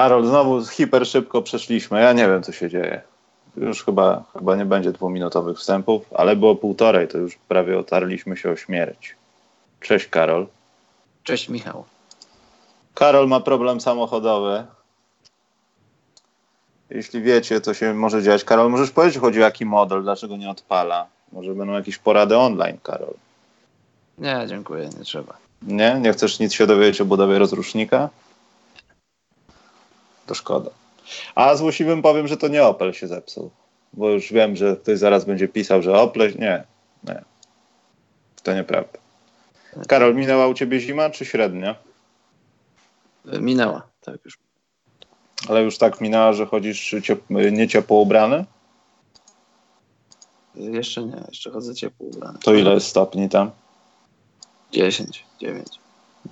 Karol, znowu hiper szybko przeszliśmy. Ja nie wiem, co się dzieje. Już chyba, chyba nie będzie dwuminutowych wstępów, ale było półtorej, to już prawie otarliśmy się o śmierć. Cześć Karol. Cześć Michał. Karol ma problem samochodowy. Jeśli wiecie, co się może dziać. Karol, możesz powiedzieć, chodzi o jaki model, dlaczego nie odpala? Może będą jakieś porady online, Karol. Nie, dziękuję, nie trzeba. Nie? Nie chcesz nic się dowiedzieć o budowie rozrusznika? To szkoda. A złośliwym powiem, że to nie Opel się zepsuł. Bo już wiem, że ktoś zaraz będzie pisał, że Opel... Nie, nie. To nieprawda. Karol, minęła u ciebie zima czy średnia? Minęła, tak już. Ale już tak minęła, że chodzisz ciep- nie ciepło ubrany? Jeszcze nie, jeszcze chodzę ciepło ubrany. To ile jest stopni tam? 10, 9.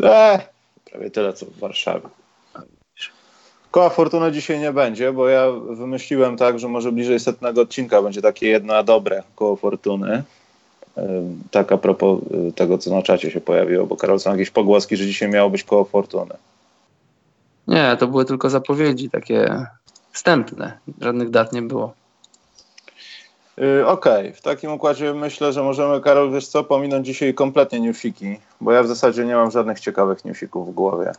Eee, prawie tyle co w Warszawie. Koła Fortuny dzisiaj nie będzie, bo ja wymyśliłem tak, że może bliżej setnego odcinka będzie takie jedno dobre koło Fortuny. Tak a propos y, tego, co na czacie się pojawiło, bo Karol, są jakieś pogłoski, że dzisiaj miało być koło Fortuny. Nie, to były tylko zapowiedzi takie wstępne. Żadnych dat nie było. Yy, Okej, w takim układzie myślę, że możemy, Karol, wiesz co, pominąć dzisiaj kompletnie newsiki, bo ja w zasadzie nie mam żadnych ciekawych newsików w głowie.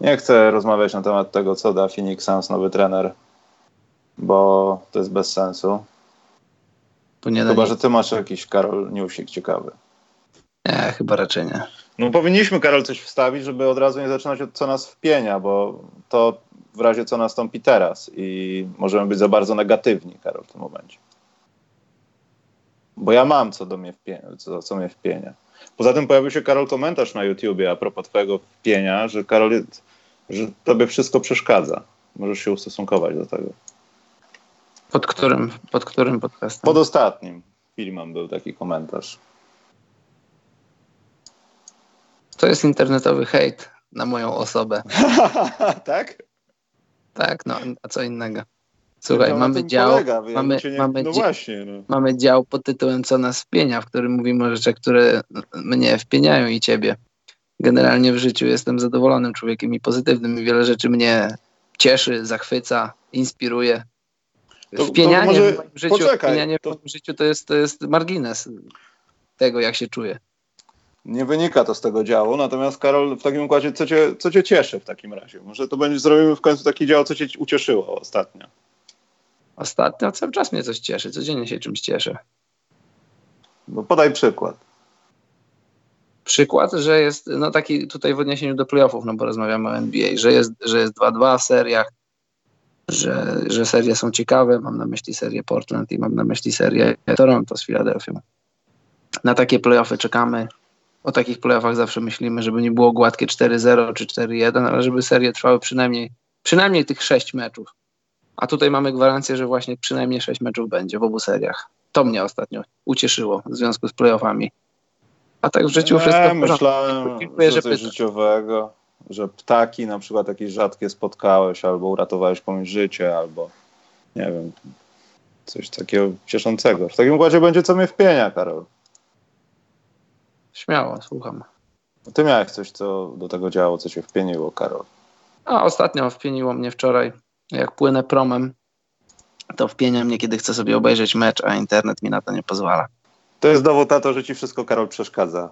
Nie chcę rozmawiać na temat tego, co da Phoenix Suns nowy trener, bo to jest bez sensu. Nie Chyba, nic. że ty masz jakiś, Karol, newsik ciekawy. Nie, chyba raczej nie. No powinniśmy, Karol, coś wstawić, żeby od razu nie zaczynać od co nas wpienia, bo to w razie co nastąpi teraz i możemy być za bardzo negatywni, Karol, w tym momencie. Bo ja mam co do mnie wpienia, co, co mnie wpienia. Poza tym pojawił się, Karol, komentarz na YouTubie a propos twojego wpienia, że Karol, że tobie wszystko przeszkadza. Możesz się ustosunkować do tego. Pod którym, pod którym podcastem? Pod ostatnim filmem był taki komentarz. To jest internetowy hejt na moją osobę. tak? Tak, no, a co innego. Słuchaj, No, mamy dział, polega, mamy, nie- mamy, no właśnie, no. mamy dział pod tytułem Co nas wpienia, w którym mówimy o rzeczach, które mnie wpieniają i ciebie. Generalnie w życiu jestem zadowolonym człowiekiem i pozytywnym wiele rzeczy mnie cieszy, zachwyca, inspiruje. To- to Wpienianie może- w moim życiu, poczekaj, wpienianie to- w moim życiu to jest, to jest margines tego, jak się czuję. Nie wynika to z tego działu, natomiast Karol, w takim układzie, co cię, co cię cieszy w takim razie? Może to będzie, zrobimy w końcu taki dział, co cię ucieszyło ostatnio. Ostatnio cały czas mnie coś cieszy, codziennie się czymś cieszę. No podaj przykład. Przykład, że jest, no taki tutaj w odniesieniu do playoffów, no bo rozmawiamy o NBA, że jest, że jest 2-2 w seriach, że, że serie są ciekawe, mam na myśli serię Portland i mam na myśli serię Toronto z Filadelfią. Na takie playoffy czekamy. O takich playoffach zawsze myślimy, żeby nie było gładkie 4-0 czy 4-1, ale żeby serie trwały przynajmniej, przynajmniej tych 6 meczów. A tutaj mamy gwarancję, że właśnie przynajmniej 6 meczów będzie w obu seriach. To mnie ostatnio ucieszyło w związku z playoffami. A tak w życiu wszystko Nie, w porządku. myślałem, Dziękuję, że że coś pytasz. życiowego, że ptaki na przykład jakieś rzadkie spotkałeś, albo uratowałeś komuś życie, albo nie wiem, coś takiego cieszącego. W takim układzie będzie co mnie wpienia, Karol. Śmiało, słucham. Ty miałeś coś, co do tego działo, co cię wpieniło, Karol. A ostatnio wpieniło mnie wczoraj, jak płynę promem, to wpienia mnie, kiedy chcę sobie obejrzeć mecz, a internet mi na to nie pozwala. To jest dowód na to, że ci wszystko, Karol, przeszkadza.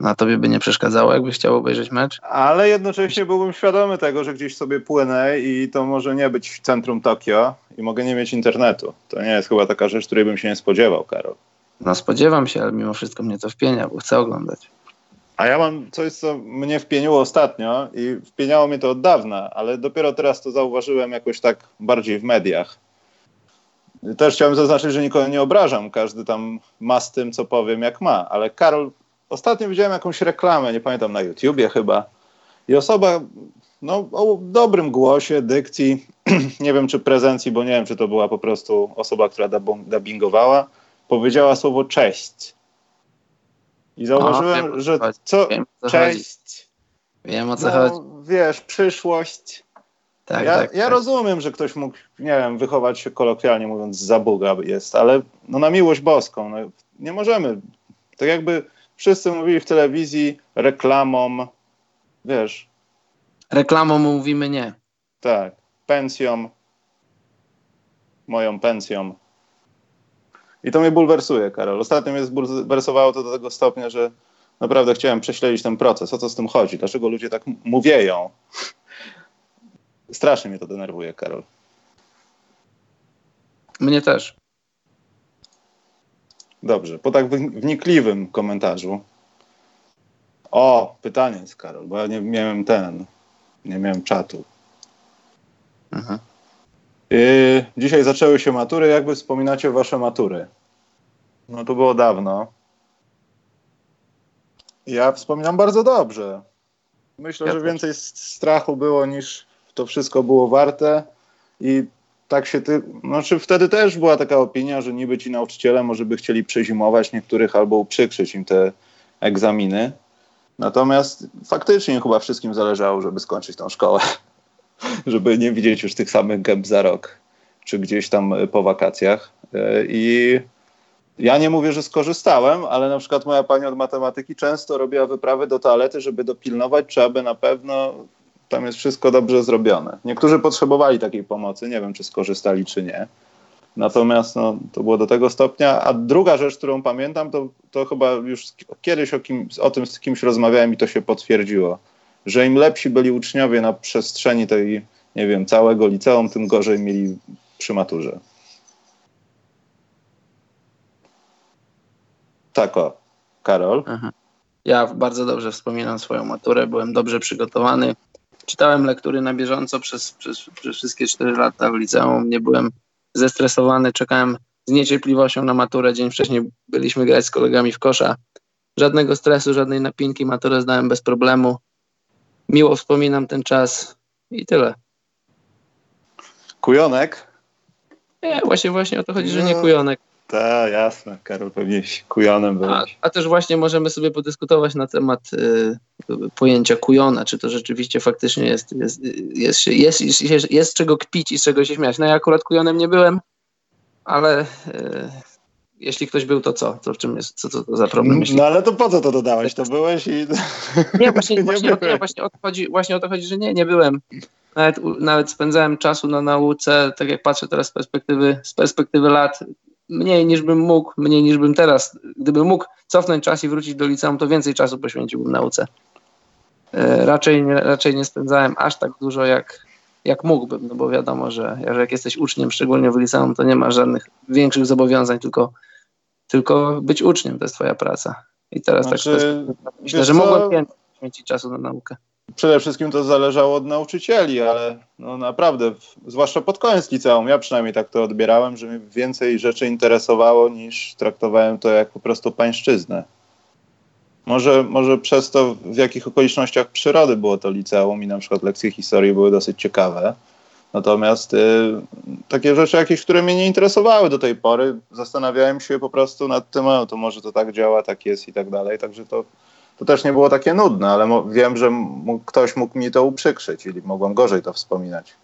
Na tobie by nie przeszkadzało, jakbyś chciał obejrzeć mecz? Ale jednocześnie byłbym świadomy tego, że gdzieś sobie płynę i to może nie być w centrum Tokio i mogę nie mieć internetu. To nie jest chyba taka rzecz, której bym się nie spodziewał, Karol. No spodziewam się, ale mimo wszystko mnie to wpienia, bo chcę oglądać. A ja mam coś, co mnie wpieniło ostatnio i wpieniało mnie to od dawna, ale dopiero teraz to zauważyłem jakoś tak bardziej w mediach. Też chciałem zaznaczyć, że nikogo nie obrażam. Każdy tam ma z tym, co powiem, jak ma. Ale Karol, ostatnio widziałem jakąś reklamę, nie pamiętam, na YouTubie chyba. I osoba no, o dobrym głosie, dykcji, nie wiem czy prezencji, bo nie wiem, czy to była po prostu osoba, która dub- dubbingowała, powiedziała słowo cześć. I zauważyłem, wiem, o że chodzi. co, Wiem, o co cześć, Wiem o co chodzi. no, wiesz, przyszłość. Tak, ja, tak, ja tak. rozumiem, że ktoś mógł, nie wiem, wychować się kolokwialnie mówiąc, za Boga jest, ale no na miłość boską, no, nie możemy. Tak jakby wszyscy mówili w telewizji reklamom, wiesz, Reklamą mówimy nie. Tak, pensją, moją pensją. I to mnie bulwersuje, Karol. Ostatnio mnie zbulwersowało to do tego stopnia, że naprawdę chciałem prześledzić ten proces. O co z tym chodzi? Dlaczego ludzie tak mówieją? Strasznie mnie to denerwuje, Karol. Mnie też. Dobrze, po tak wnikliwym komentarzu. O, pytanie jest, Karol, bo ja nie miałem ten, nie miałem czatu. Aha. Yy, dzisiaj zaczęły się matury. Jakby wspominacie wasze matury? No to było dawno. Ja wspominam bardzo dobrze. Myślę, ja że też. więcej strachu było niż to wszystko było warte i tak się ty, znaczy wtedy też była taka opinia, że niby ci nauczyciele może by chcieli przezimować niektórych albo uprzykrzyć im te egzaminy. Natomiast faktycznie chyba wszystkim zależało, żeby skończyć tą szkołę, żeby nie widzieć już tych samych gęb za rok, czy gdzieś tam po wakacjach. E, I ja nie mówię, że skorzystałem, ale na przykład moja pani od matematyki często robiła wyprawy do toalety, żeby dopilnować, czy aby na pewno tam jest wszystko dobrze zrobione. Niektórzy potrzebowali takiej pomocy, nie wiem, czy skorzystali, czy nie. Natomiast no, to było do tego stopnia. A druga rzecz, którą pamiętam, to, to chyba już kiedyś o, kim, o tym z kimś rozmawiałem i to się potwierdziło, że im lepsi byli uczniowie na przestrzeni tej, nie wiem, całego liceum, tym gorzej mieli przy maturze. Tak o, Karol. Aha. Ja bardzo dobrze wspominam swoją maturę, byłem dobrze przygotowany czytałem lektury na bieżąco przez, przez, przez wszystkie 4 lata w liceum. Nie byłem zestresowany, czekałem z niecierpliwością na maturę. Dzień wcześniej byliśmy grać z kolegami w kosza. Żadnego stresu, żadnej napinki, maturę zdałem bez problemu. Miło wspominam ten czas i tyle. Kujonek? Nie, właśnie, właśnie o to chodzi, że nie no. kujonek. Tak, jasne. Karol pewnie kujonem był. A, a, też właśnie możemy sobie podyskutować na temat y, pojęcia kujona, czy to rzeczywiście faktycznie jest, jest, jest, jest, jest, jest, czego kpić i z czego się śmiać. No ja akurat kujonem nie byłem, ale y, jeśli ktoś był, to co? To w czym jest, co, co to za problem? No ale to po co to dodałeś? To byłeś i... Nie, właśnie, nie właśnie, o, nie, właśnie, o to chodzi, właśnie o to chodzi, że nie, nie byłem. Nawet, nawet spędzałem czasu na nauce, tak jak patrzę teraz z perspektywy, z perspektywy lat, mniej niż bym mógł, mniej niż bym teraz. Gdybym mógł cofnąć czas i wrócić do liceum, to więcej czasu poświęciłbym nauce. E, raczej, nie, raczej nie spędzałem aż tak dużo, jak, jak mógłbym, no bo wiadomo, że, że jak jesteś uczniem, szczególnie w liceum, to nie ma żadnych większych zobowiązań, tylko, tylko być uczniem to jest twoja praca. I teraz tak znaczy, tak myślę, że mogłem więcej poświęcić czasu na naukę przede wszystkim to zależało od nauczycieli, ale no naprawdę, zwłaszcza pod koniec liceum, ja przynajmniej tak to odbierałem, że mnie więcej rzeczy interesowało niż traktowałem to jak po prostu pańszczyznę. Może, może przez to, w jakich okolicznościach przyrody było to liceum i na przykład lekcje historii były dosyć ciekawe. Natomiast y, takie rzeczy jakieś, które mnie nie interesowały do tej pory, zastanawiałem się po prostu nad tym, no to może to tak działa, tak jest i tak dalej. Także to to też nie było takie nudne, ale wiem, że mógł, ktoś mógł mi to uprzykrzyć, czyli mogłem gorzej to wspominać.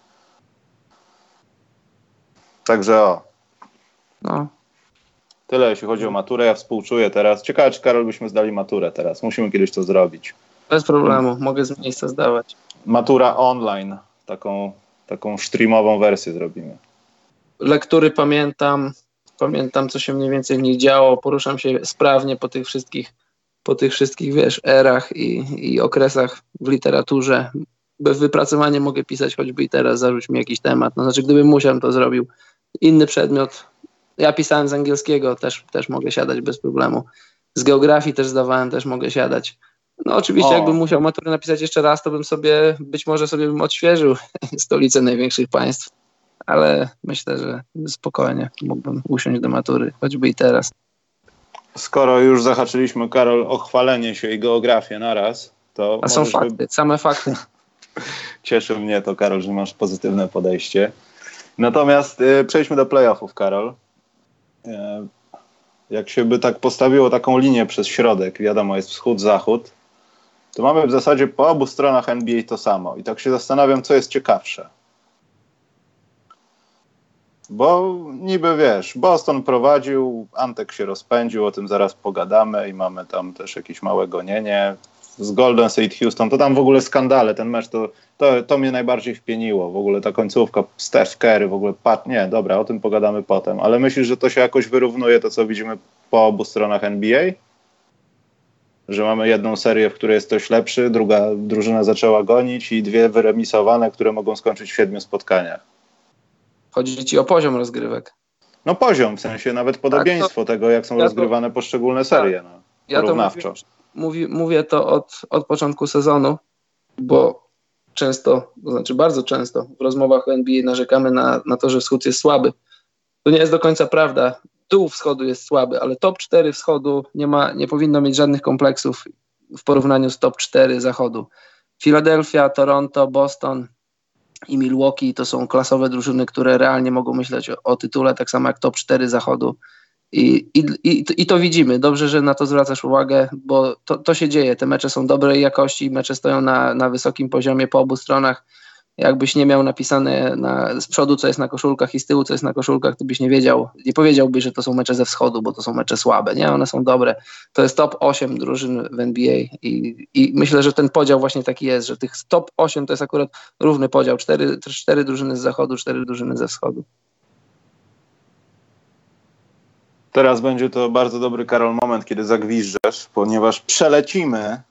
Także o. No. Tyle, jeśli chodzi o maturę. Ja współczuję teraz. Ciekawe, czy Karol byśmy zdali maturę teraz. Musimy kiedyś to zrobić. Bez problemu, mogę z miejsca zdawać. Matura online. Taką, taką streamową wersję zrobimy. Lektury pamiętam. Pamiętam, co się mniej więcej w nich działo. Poruszam się sprawnie po tych wszystkich po tych wszystkich, wiesz, erach i, i okresach w literaturze. Bez wypracowania mogę pisać choćby i teraz, zarzuć mi jakiś temat. No znaczy, gdybym musiał, to zrobił inny przedmiot. Ja pisałem z angielskiego, też, też mogę siadać bez problemu. Z geografii też zdawałem, też mogę siadać. No oczywiście, o. jakbym musiał maturę napisać jeszcze raz, to bym sobie, być może sobie bym odświeżył stolicę największych państw, ale myślę, że spokojnie mógłbym usiąść do matury, choćby i teraz. Skoro już zahaczyliśmy, Karol, o chwalenie się i geografię naraz, to. A są fakty, by... same fakty. Cieszy mnie to, Karol, że masz pozytywne podejście. Natomiast y, przejdźmy do playoffów, Karol. Y, jak się by tak postawiło taką linię przez środek, wiadomo, jest wschód-zachód, to mamy w zasadzie po obu stronach NBA to samo. I tak się zastanawiam, co jest ciekawsze. Bo niby wiesz, Boston prowadził, Antek się rozpędził, o tym zaraz pogadamy i mamy tam też jakieś małe gonienie. z Golden State Houston, to tam w ogóle skandale, ten mecz, to, to, to mnie najbardziej wpieniło, w ogóle ta końcówka, Steph Curry, w ogóle, pat, nie, dobra, o tym pogadamy potem, ale myślisz, że to się jakoś wyrównuje, to co widzimy po obu stronach NBA? Że mamy jedną serię, w której jest ktoś lepszy, druga drużyna zaczęła gonić i dwie wyremisowane, które mogą skończyć w siedmiu spotkaniach. Chodzi ci o poziom rozgrywek. No poziom, w sensie nawet podobieństwo tak, to, tego, jak są ja rozgrywane to, poszczególne serie. Tak. No, ja to mówię, mówi, mówię to od, od początku sezonu, bo często, to znaczy bardzo często w rozmowach o NBA narzekamy na, na to, że wschód jest słaby. To nie jest do końca prawda. Dół wschodu jest słaby, ale top 4 wschodu nie, ma, nie powinno mieć żadnych kompleksów w porównaniu z top 4 zachodu. Philadelphia, Toronto, Boston, i Milwaukee to są klasowe drużyny, które realnie mogą myśleć o, o tytule, tak samo jak top 4 zachodu. I, i, i, I to widzimy. Dobrze, że na to zwracasz uwagę, bo to, to się dzieje. Te mecze są dobrej jakości, mecze stoją na, na wysokim poziomie po obu stronach jakbyś nie miał napisane na, z przodu, co jest na koszulkach i z tyłu, co jest na koszulkach, to byś nie wiedział, nie powiedziałbyś, że to są mecze ze wschodu, bo to są mecze słabe, nie? One są dobre. To jest top 8 drużyn w NBA i, i myślę, że ten podział właśnie taki jest, że tych top 8 to jest akurat równy podział. Cztery, cztery drużyny z zachodu, cztery drużyny ze wschodu. Teraz będzie to bardzo dobry, Karol, moment, kiedy zagwiżdżesz, ponieważ przelecimy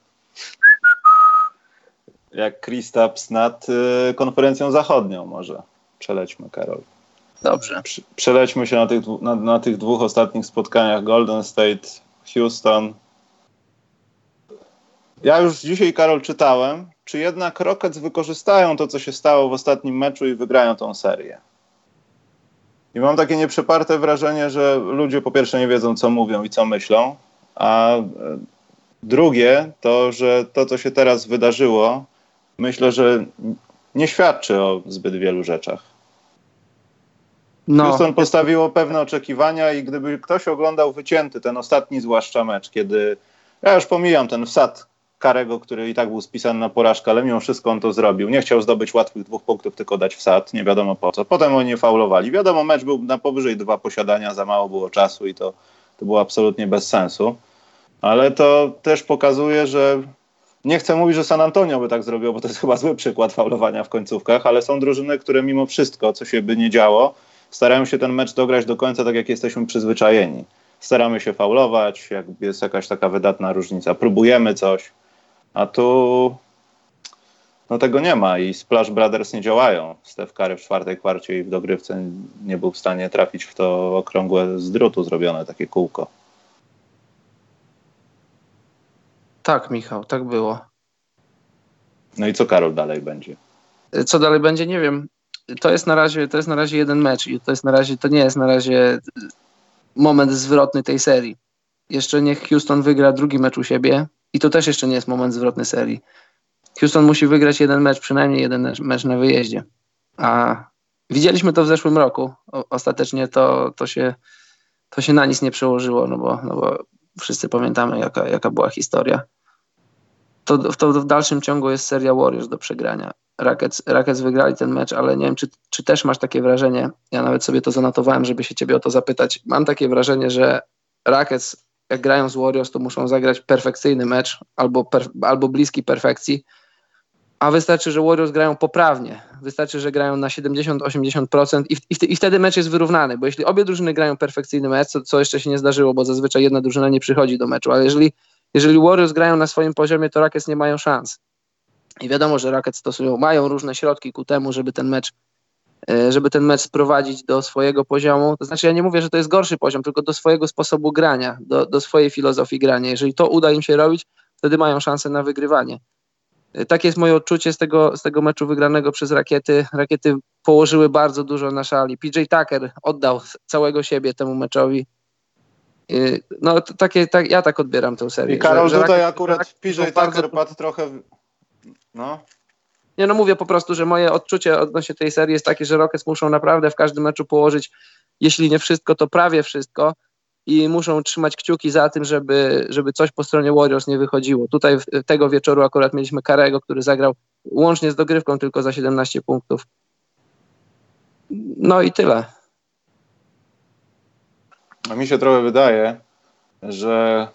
jak Kristaps nad y, konferencją zachodnią może. Przelećmy, Karol. Dobrze. przelećmy się na tych, na, na tych dwóch ostatnich spotkaniach Golden State, Houston. Ja już dzisiaj, Karol, czytałem, czy jednak Rockets wykorzystają to, co się stało w ostatnim meczu i wygrają tą serię. I mam takie nieprzeparte wrażenie, że ludzie po pierwsze nie wiedzą, co mówią i co myślą, a e, drugie to, że to, co się teraz wydarzyło, myślę, że nie świadczy o zbyt wielu rzeczach. No. Houston postawiło pewne oczekiwania i gdyby ktoś oglądał wycięty ten ostatni zwłaszcza mecz, kiedy ja już pomijam ten wsad Karego, który i tak był spisany na porażkę, ale mimo wszystko on to zrobił. Nie chciał zdobyć łatwych dwóch punktów, tylko dać wsad, nie wiadomo po co. Potem oni nie faulowali. Wiadomo, mecz był na powyżej dwa posiadania, za mało było czasu i to, to było absolutnie bez sensu. Ale to też pokazuje, że nie chcę mówić, że San Antonio by tak zrobiło, bo to jest chyba zły przykład faulowania w końcówkach, ale są drużyny, które mimo wszystko, co się by nie działo, starają się ten mecz dograć do końca tak, jak jesteśmy przyzwyczajeni. Staramy się faulować, jak jest jakaś taka wydatna różnica, próbujemy coś, a tu no tego nie ma i Splash Brothers nie działają. Steph Curry w czwartej kwarcie i w dogrywce nie był w stanie trafić w to okrągłe z drutu zrobione takie kółko. Tak, Michał, tak było. No i co Karol dalej będzie? Co dalej będzie, nie wiem. To jest na razie, to jest na razie jeden mecz i to jest na razie, to nie jest na razie moment zwrotny tej serii. Jeszcze niech Houston wygra drugi mecz u siebie i to też jeszcze nie jest moment zwrotny serii. Houston musi wygrać jeden mecz, przynajmniej jeden mecz na wyjeździe. A widzieliśmy to w zeszłym roku. O, ostatecznie to, to, się, to się na nic nie przełożyło, no bo, no bo wszyscy pamiętamy, jaka, jaka była historia to, to w dalszym ciągu jest seria Warriors do przegrania. Rockets, Rockets wygrali ten mecz, ale nie wiem, czy, czy też masz takie wrażenie, ja nawet sobie to zanotowałem, żeby się ciebie o to zapytać. Mam takie wrażenie, że Rockets, jak grają z Warriors, to muszą zagrać perfekcyjny mecz albo, per, albo bliski perfekcji, a wystarczy, że Warriors grają poprawnie. Wystarczy, że grają na 70-80% i, i, i, wtedy mecz jest wyrównany, bo jeśli obie drużyny grają perfekcyjny mecz, co, co jeszcze się nie zdarzyło, bo zazwyczaj jedna drużyna nie przychodzi do meczu, ale jeżeli jeżeli Warriors grają na swoim poziomie, to Rockets nie mają szans. I wiadomo, że Rockets stosują, mają różne środki ku temu, żeby ten mecz e, żeby ten mecz sprowadzić do swojego poziomu. To znaczy, ja nie mówię, że to jest gorszy poziom, tylko do swojego sposobu grania, do, do swojej filozofii grania. Jeżeli to uda im się robić, wtedy mają szansę na wygrywanie. Takie jest moje odczucie z tego, z tego meczu wygranego przez Rakiety. Rakiety położyły bardzo dużo na szali. PJ Tucker oddał całego siebie temu meczowi. No takie, tak, ja tak odbieram tę serię. I Karol, że, że tutaj akurat PJ Tucker bardzo... padł trochę... No. Nie no, mówię po prostu, że moje odczucie odnośnie tej serii jest takie, że Rockets muszą naprawdę w każdym meczu położyć, jeśli nie wszystko, to prawie wszystko i muszą trzymać kciuki za tym, żeby, żeby coś po stronie Warriors nie wychodziło. Tutaj tego wieczoru akurat mieliśmy Karego, który zagrał łącznie z dogrywką tylko za 17 punktów. No i tyle. A mi się trochę wydaje, że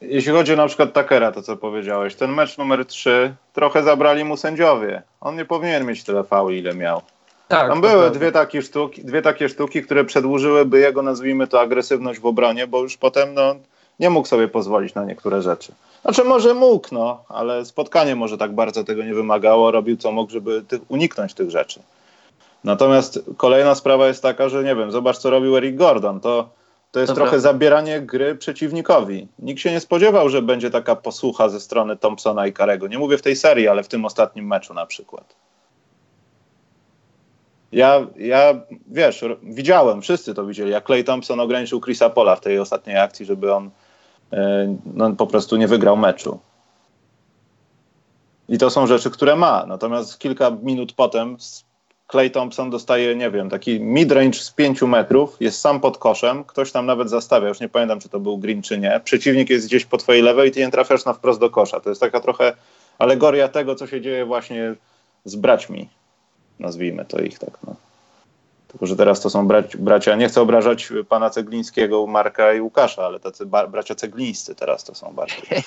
Jeśli chodzi na przykład Takera, to co powiedziałeś, ten mecz numer 3 trochę zabrali mu sędziowie. On nie powinien mieć tyle fauli, ile miał. Tak, Tam były dwie takie, sztuki, dwie takie sztuki, które przedłużyłyby jego, nazwijmy to, agresywność w obronie, bo już potem no, nie mógł sobie pozwolić na niektóre rzeczy. Znaczy może mógł, no, ale spotkanie może tak bardzo tego nie wymagało, robił co mógł, żeby tych, uniknąć tych rzeczy. Natomiast kolejna sprawa jest taka, że nie wiem, zobacz co robił Eric Gordon, to, to jest Dobra. trochę zabieranie gry przeciwnikowi. Nikt się nie spodziewał, że będzie taka posłucha ze strony Thompsona i Karego. Nie mówię w tej serii, ale w tym ostatnim meczu na przykład. Ja, ja, wiesz, widziałem, wszyscy to widzieli, jak Clay Thompson ograniczył Chrisa Pola w tej ostatniej akcji, żeby on e, no, po prostu nie wygrał meczu. I to są rzeczy, które ma. Natomiast kilka minut potem Clay Thompson dostaje, nie wiem, taki midrange z 5 metrów, jest sam pod koszem, ktoś tam nawet zastawia, już nie pamiętam, czy to był green, czy nie. Przeciwnik jest gdzieś po twojej lewej i ty nie trafiasz na wprost do kosza. To jest taka trochę alegoria tego, co się dzieje właśnie z braćmi nazwijmy to ich tak. No. Tylko, że teraz to są braci, bracia, nie chcę obrażać pana Ceglińskiego, Marka i Łukasza, ale tacy bracia ceglińscy teraz to są bardziej.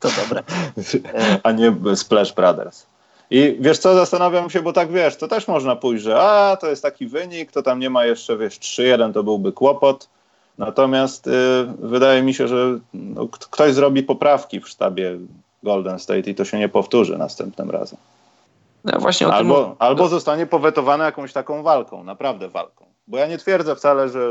to dobre. A nie Splash Brothers. I wiesz co, zastanawiam się, bo tak wiesz, to też można pójść, że a, to jest taki wynik, to tam nie ma jeszcze, wiesz, 3-1 to byłby kłopot. Natomiast y, wydaje mi się, że no, ktoś zrobi poprawki w sztabie Golden State i to się nie powtórzy następnym razem. No właśnie albo, albo zostanie powetowane jakąś taką walką, naprawdę walką. Bo ja nie twierdzę wcale, że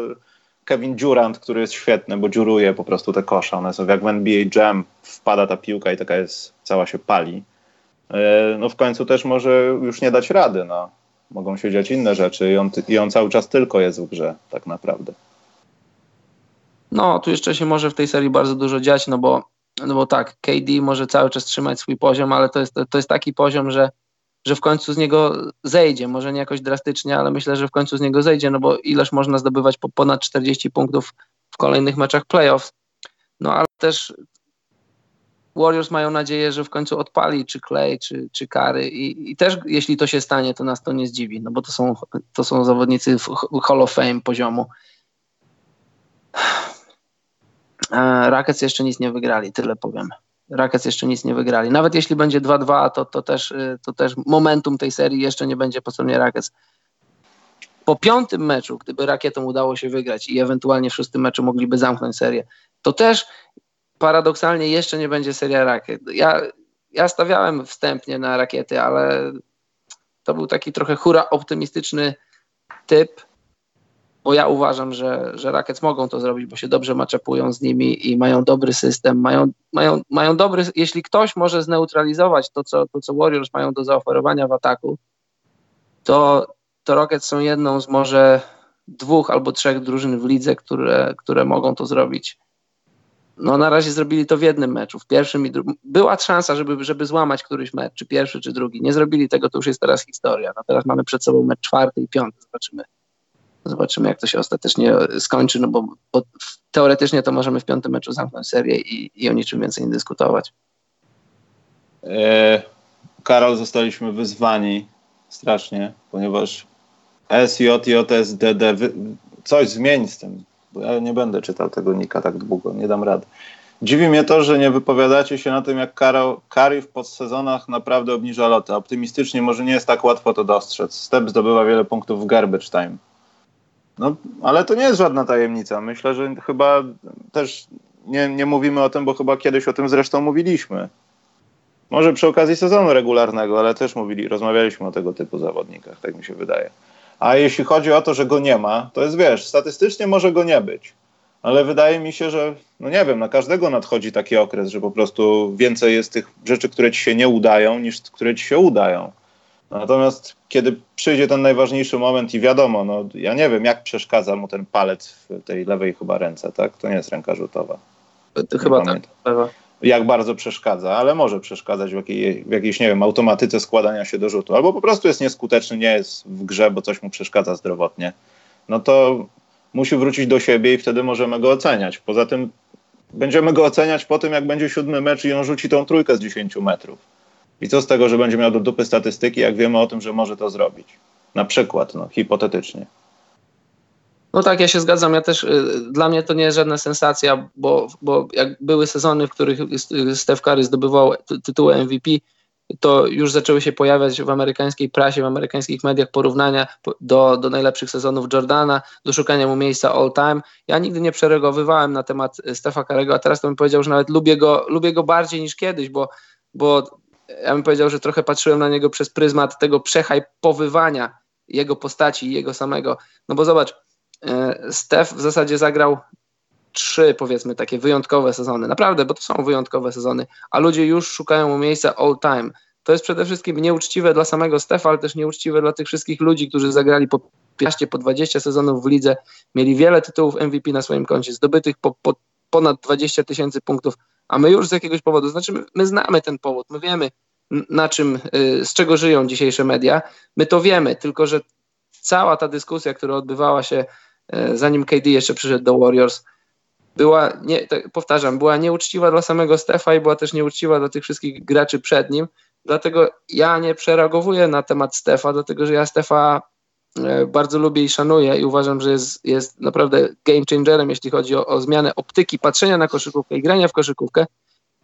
Kevin Durant, który jest świetny, bo dziuruje po prostu te kosze, one są jak w NBA Jam, wpada ta piłka i taka jest, cała się pali. E, no w końcu też może już nie dać rady, no. Mogą się dziać inne rzeczy i on, i on cały czas tylko jest w grze, tak naprawdę. No, tu jeszcze się może w tej serii bardzo dużo dziać, no bo, no bo tak, KD może cały czas trzymać swój poziom, ale to jest, to jest taki poziom, że że w końcu z niego zejdzie. Może nie jakoś drastycznie, ale myślę, że w końcu z niego zejdzie, no bo ileż można zdobywać po ponad 40 punktów w kolejnych meczach playoffs. No ale też Warriors mają nadzieję, że w końcu odpali czy Clay, czy, czy Kary I, i też jeśli to się stanie, to nas to nie zdziwi, no bo to są, to są zawodnicy Hall of Fame poziomu. Rockets jeszcze nic nie wygrali, tyle powiem. Rackets jeszcze nic nie wygrali. Nawet jeśli będzie 2-2, to, to, też, y, to też momentum tej serii jeszcze nie będzie po stronie Rackets. Po piątym meczu, gdyby Rakietom udało się wygrać i ewentualnie w szóstym meczu mogliby zamknąć serię, to też paradoksalnie jeszcze nie będzie seria Rakiet. Ja, ja stawiałem wstępnie na Rakiety, ale to był taki trochę hura optymistyczny typ, bo ja uważam, że, że Rackets mogą to zrobić, bo się dobrze maczepują z nimi i mają dobry system, mają, mają, mają dobry, jeśli ktoś może zneutralizować to co, to, co Warriors mają do zaoferowania w ataku, to, to Rockets są jedną z może dwóch albo trzech drużyn w lidze, które, które mogą to zrobić. No na razie zrobili to w jednym meczu, w pierwszym i drugim. Była szansa, żeby, żeby złamać któryś mecz, czy pierwszy, czy drugi. Nie zrobili tego, to już jest teraz historia. No teraz mamy przed sobą mecz czwarty i piąty, zobaczymy Zobaczymy, jak to się ostatecznie skończy, no bo, bo teoretycznie to możemy w piątym meczu zamknąć serię i, i o niczym więcej nie dyskutować. E, Karol, zostaliśmy wyzwani strasznie, ponieważ SJ, JS, DD, wy, coś zmień z tym, bo ja nie będę czytał tego nika tak długo, nie dam rady. Dziwi mnie to, że nie wypowiadacie się na tym, jak Karol, Kari w podsezonach naprawdę obniża lotę. Optymistycznie może nie jest tak łatwo to dostrzec. Step zdobywa wiele punktów w garbage time. No, ale to nie jest żadna tajemnica. Myślę, że chyba też nie, nie mówimy o tym, bo chyba kiedyś o tym zresztą mówiliśmy. Może przy okazji sezonu regularnego, ale też mówili, rozmawialiśmy o tego typu zawodnikach, tak mi się wydaje. A jeśli chodzi o to, że go nie ma, to jest wiesz, statystycznie może go nie być. Ale wydaje mi się, że, no nie wiem, na każdego nadchodzi taki okres, że po prostu więcej jest tych rzeczy, które ci się nie udają, niż które ci się udają. Natomiast kiedy przyjdzie ten najważniejszy moment i wiadomo, no ja nie wiem, jak przeszkadza mu ten palec w tej lewej chyba ręce, tak? To nie jest ręka rzutowa. To chyba tak. Jak bardzo przeszkadza, ale może przeszkadzać w, jakiej, w jakiejś, nie wiem, automatyce składania się do rzutu. Albo po prostu jest nieskuteczny, nie jest w grze, bo coś mu przeszkadza zdrowotnie. No to musi wrócić do siebie i wtedy możemy go oceniać. Poza tym będziemy go oceniać po tym, jak będzie siódmy mecz i on rzuci tą trójkę z 10 metrów. I co z tego, że będzie miał do dupy statystyki, jak wiemy o tym, że może to zrobić? Na przykład, no, hipotetycznie. No tak, ja się zgadzam. Ja też, y, dla mnie to nie jest żadna sensacja, bo, bo jak były sezony, w których Steph Curry zdobywał tytuły MVP, to już zaczęły się pojawiać w amerykańskiej prasie, w amerykańskich mediach porównania do, do najlepszych sezonów Jordana, do szukania mu miejsca all time. Ja nigdy nie przeregowywałem na temat Stefa Karego, a teraz to bym powiedział, że nawet lubię go, lubię go bardziej niż kiedyś, bo, bo ja bym powiedział, że trochę patrzyłem na niego przez pryzmat tego przehajpowywania jego postaci i jego samego. No bo zobacz, e, Stef w zasadzie zagrał trzy, powiedzmy, takie wyjątkowe sezony. Naprawdę, bo to są wyjątkowe sezony, a ludzie już szukają mu miejsca all time. To jest przede wszystkim nieuczciwe dla samego Stefa, ale też nieuczciwe dla tych wszystkich ludzi, którzy zagrali po 15, po 20 sezonów w lidze, mieli wiele tytułów MVP na swoim koncie, zdobytych po, po ponad 20 tysięcy punktów, a my już z jakiegoś powodu, znaczy my, my znamy ten powód, my wiemy, na czym, y, z czego żyją dzisiejsze media, my to wiemy, tylko że cała ta dyskusja, która odbywała się y, zanim KD jeszcze przyszedł do Warriors, była, nie, tak powtarzam, była nieuczciwa dla samego Stefa i była też nieuczciwa dla tych wszystkich graczy przed nim. Dlatego ja nie przereagowuję na temat Stefa, dlatego że ja Stefa bardzo lubię i szanuję i uważam, że jest, jest naprawdę game changerem, jeśli chodzi o, o zmianę optyki patrzenia na koszykówkę i grania w koszykówkę.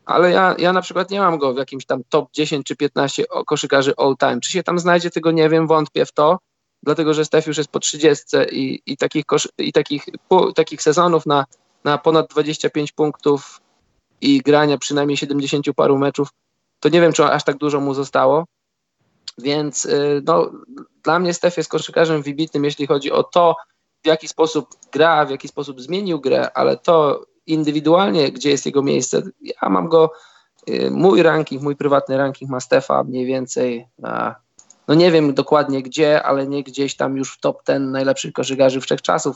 Ale ja, ja na przykład nie mam go w jakimś tam top 10 czy 15 koszykarzy all time. Czy się tam znajdzie, tego nie wiem, wątpię w to, dlatego że Stef już jest po 30 i, i, takich, kosz, i takich, takich sezonów na na ponad 25 punktów i grania przynajmniej 70 paru meczów, to nie wiem, czy aż tak dużo mu zostało. Więc y, no, dla mnie Stef jest koszykarzem wybitnym, jeśli chodzi o to, w jaki sposób gra, w jaki sposób zmienił grę, ale to indywidualnie, gdzie jest jego miejsce, ja mam go, y, mój ranking, mój prywatny ranking ma Stefa mniej więcej, no nie wiem dokładnie gdzie, ale nie gdzieś tam już w top ten najlepszych koszykarzy wszechczasów.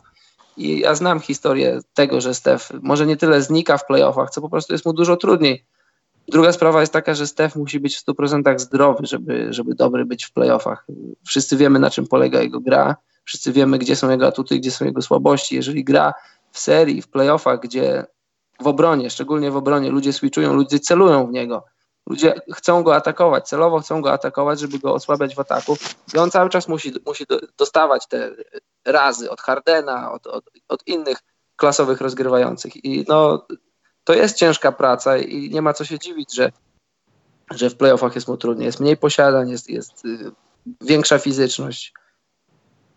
I ja znam historię tego, że Stef może nie tyle znika w playoffach, co po prostu jest mu dużo trudniej. Druga sprawa jest taka, że Stef musi być w 100% zdrowy, żeby, żeby dobry być w playoffach. Wszyscy wiemy, na czym polega jego gra, wszyscy wiemy, gdzie są jego atuty, gdzie są jego słabości. Jeżeli gra w serii, w playoffach, gdzie w obronie, szczególnie w obronie, ludzie switchują, ludzie celują w niego, ludzie chcą go atakować, celowo chcą go atakować, żeby go osłabiać w ataku i on cały czas musi, musi dostawać te razy od Hardena, od, od, od innych klasowych rozgrywających. I no, to jest ciężka praca i nie ma co się dziwić, że, że w playoffach jest mu trudniej. Jest mniej posiadań, jest, jest y, większa fizyczność.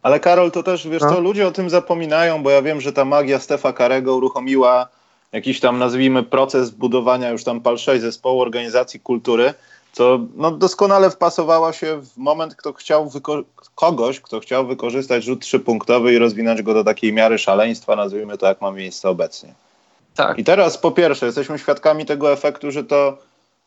Ale Karol, to też, wiesz no. co, ludzie o tym zapominają, bo ja wiem, że ta magia Stefa Karego uruchomiła jakiś tam, nazwijmy, proces budowania już tam PAL 6 zespołu organizacji kultury, co no, doskonale wpasowała się w moment, kto chciał kogoś, kto chciał wykorzystać rzut trzypunktowy i rozwinąć go do takiej miary szaleństwa, nazwijmy to, jak ma miejsce obecnie. Tak. I teraz po pierwsze jesteśmy świadkami tego efektu, że to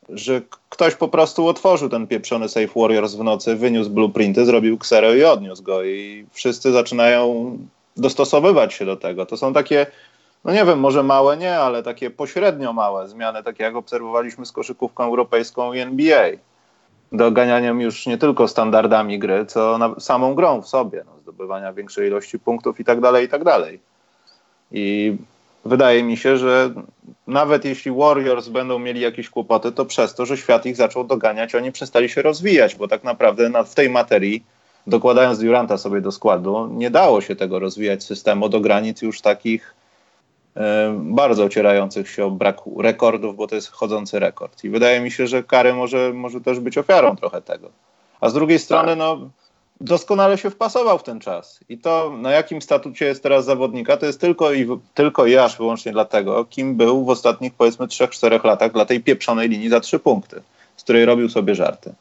że ktoś po prostu otworzył ten pieprzony Safe Warriors w nocy, wyniósł blueprinty, zrobił kserę i odniósł go i wszyscy zaczynają dostosowywać się do tego. To są takie no nie wiem, może małe nie, ale takie pośrednio małe zmiany, takie jak obserwowaliśmy z koszykówką europejską i NBA. Doganianiem już nie tylko standardami gry, co samą grą w sobie, no, zdobywania większej ilości punktów i tak dalej, i tak dalej. I wydaje mi się, że nawet jeśli Warriors będą mieli jakieś kłopoty, to przez to, że świat ich zaczął doganiać, oni przestali się rozwijać, bo tak naprawdę na, w tej materii, dokładając Duranta sobie do składu, nie dało się tego rozwijać systemu do granic już takich E, bardzo ocierających się o brak rekordów, bo to jest chodzący rekord. I wydaje mi się, że Kary może, może też być ofiarą trochę tego. A z drugiej strony, tak. no, doskonale się wpasował w ten czas. I to, na jakim statucie jest teraz zawodnika, to jest tylko i, tylko i aż wyłącznie dlatego, kim był w ostatnich, powiedzmy, 3-4 latach dla tej pieprzonej linii za trzy punkty, z której robił sobie żarty.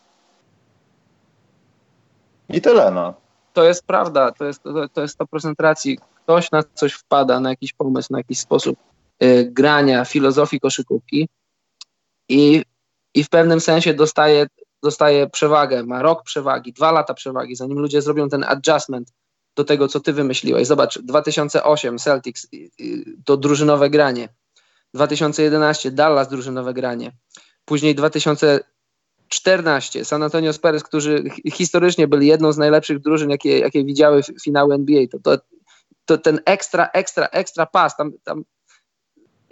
I tyle, no. To jest prawda, to jest, to, to jest 100% racji ktoś na coś wpada, na jakiś pomysł, na jakiś sposób y, grania, filozofii koszykówki i, i w pewnym sensie dostaje, dostaje przewagę, ma rok przewagi, dwa lata przewagi, zanim ludzie zrobią ten adjustment do tego, co ty wymyśliłeś. Zobacz, 2008 Celtics to drużynowe granie, 2011 Dallas drużynowe granie, później 2014 San Antonio Spurs, którzy historycznie byli jedną z najlepszych drużyn, jakie, jakie widziały finały NBA. To, to, to ten ekstra, ekstra, ekstra pas, tam, tam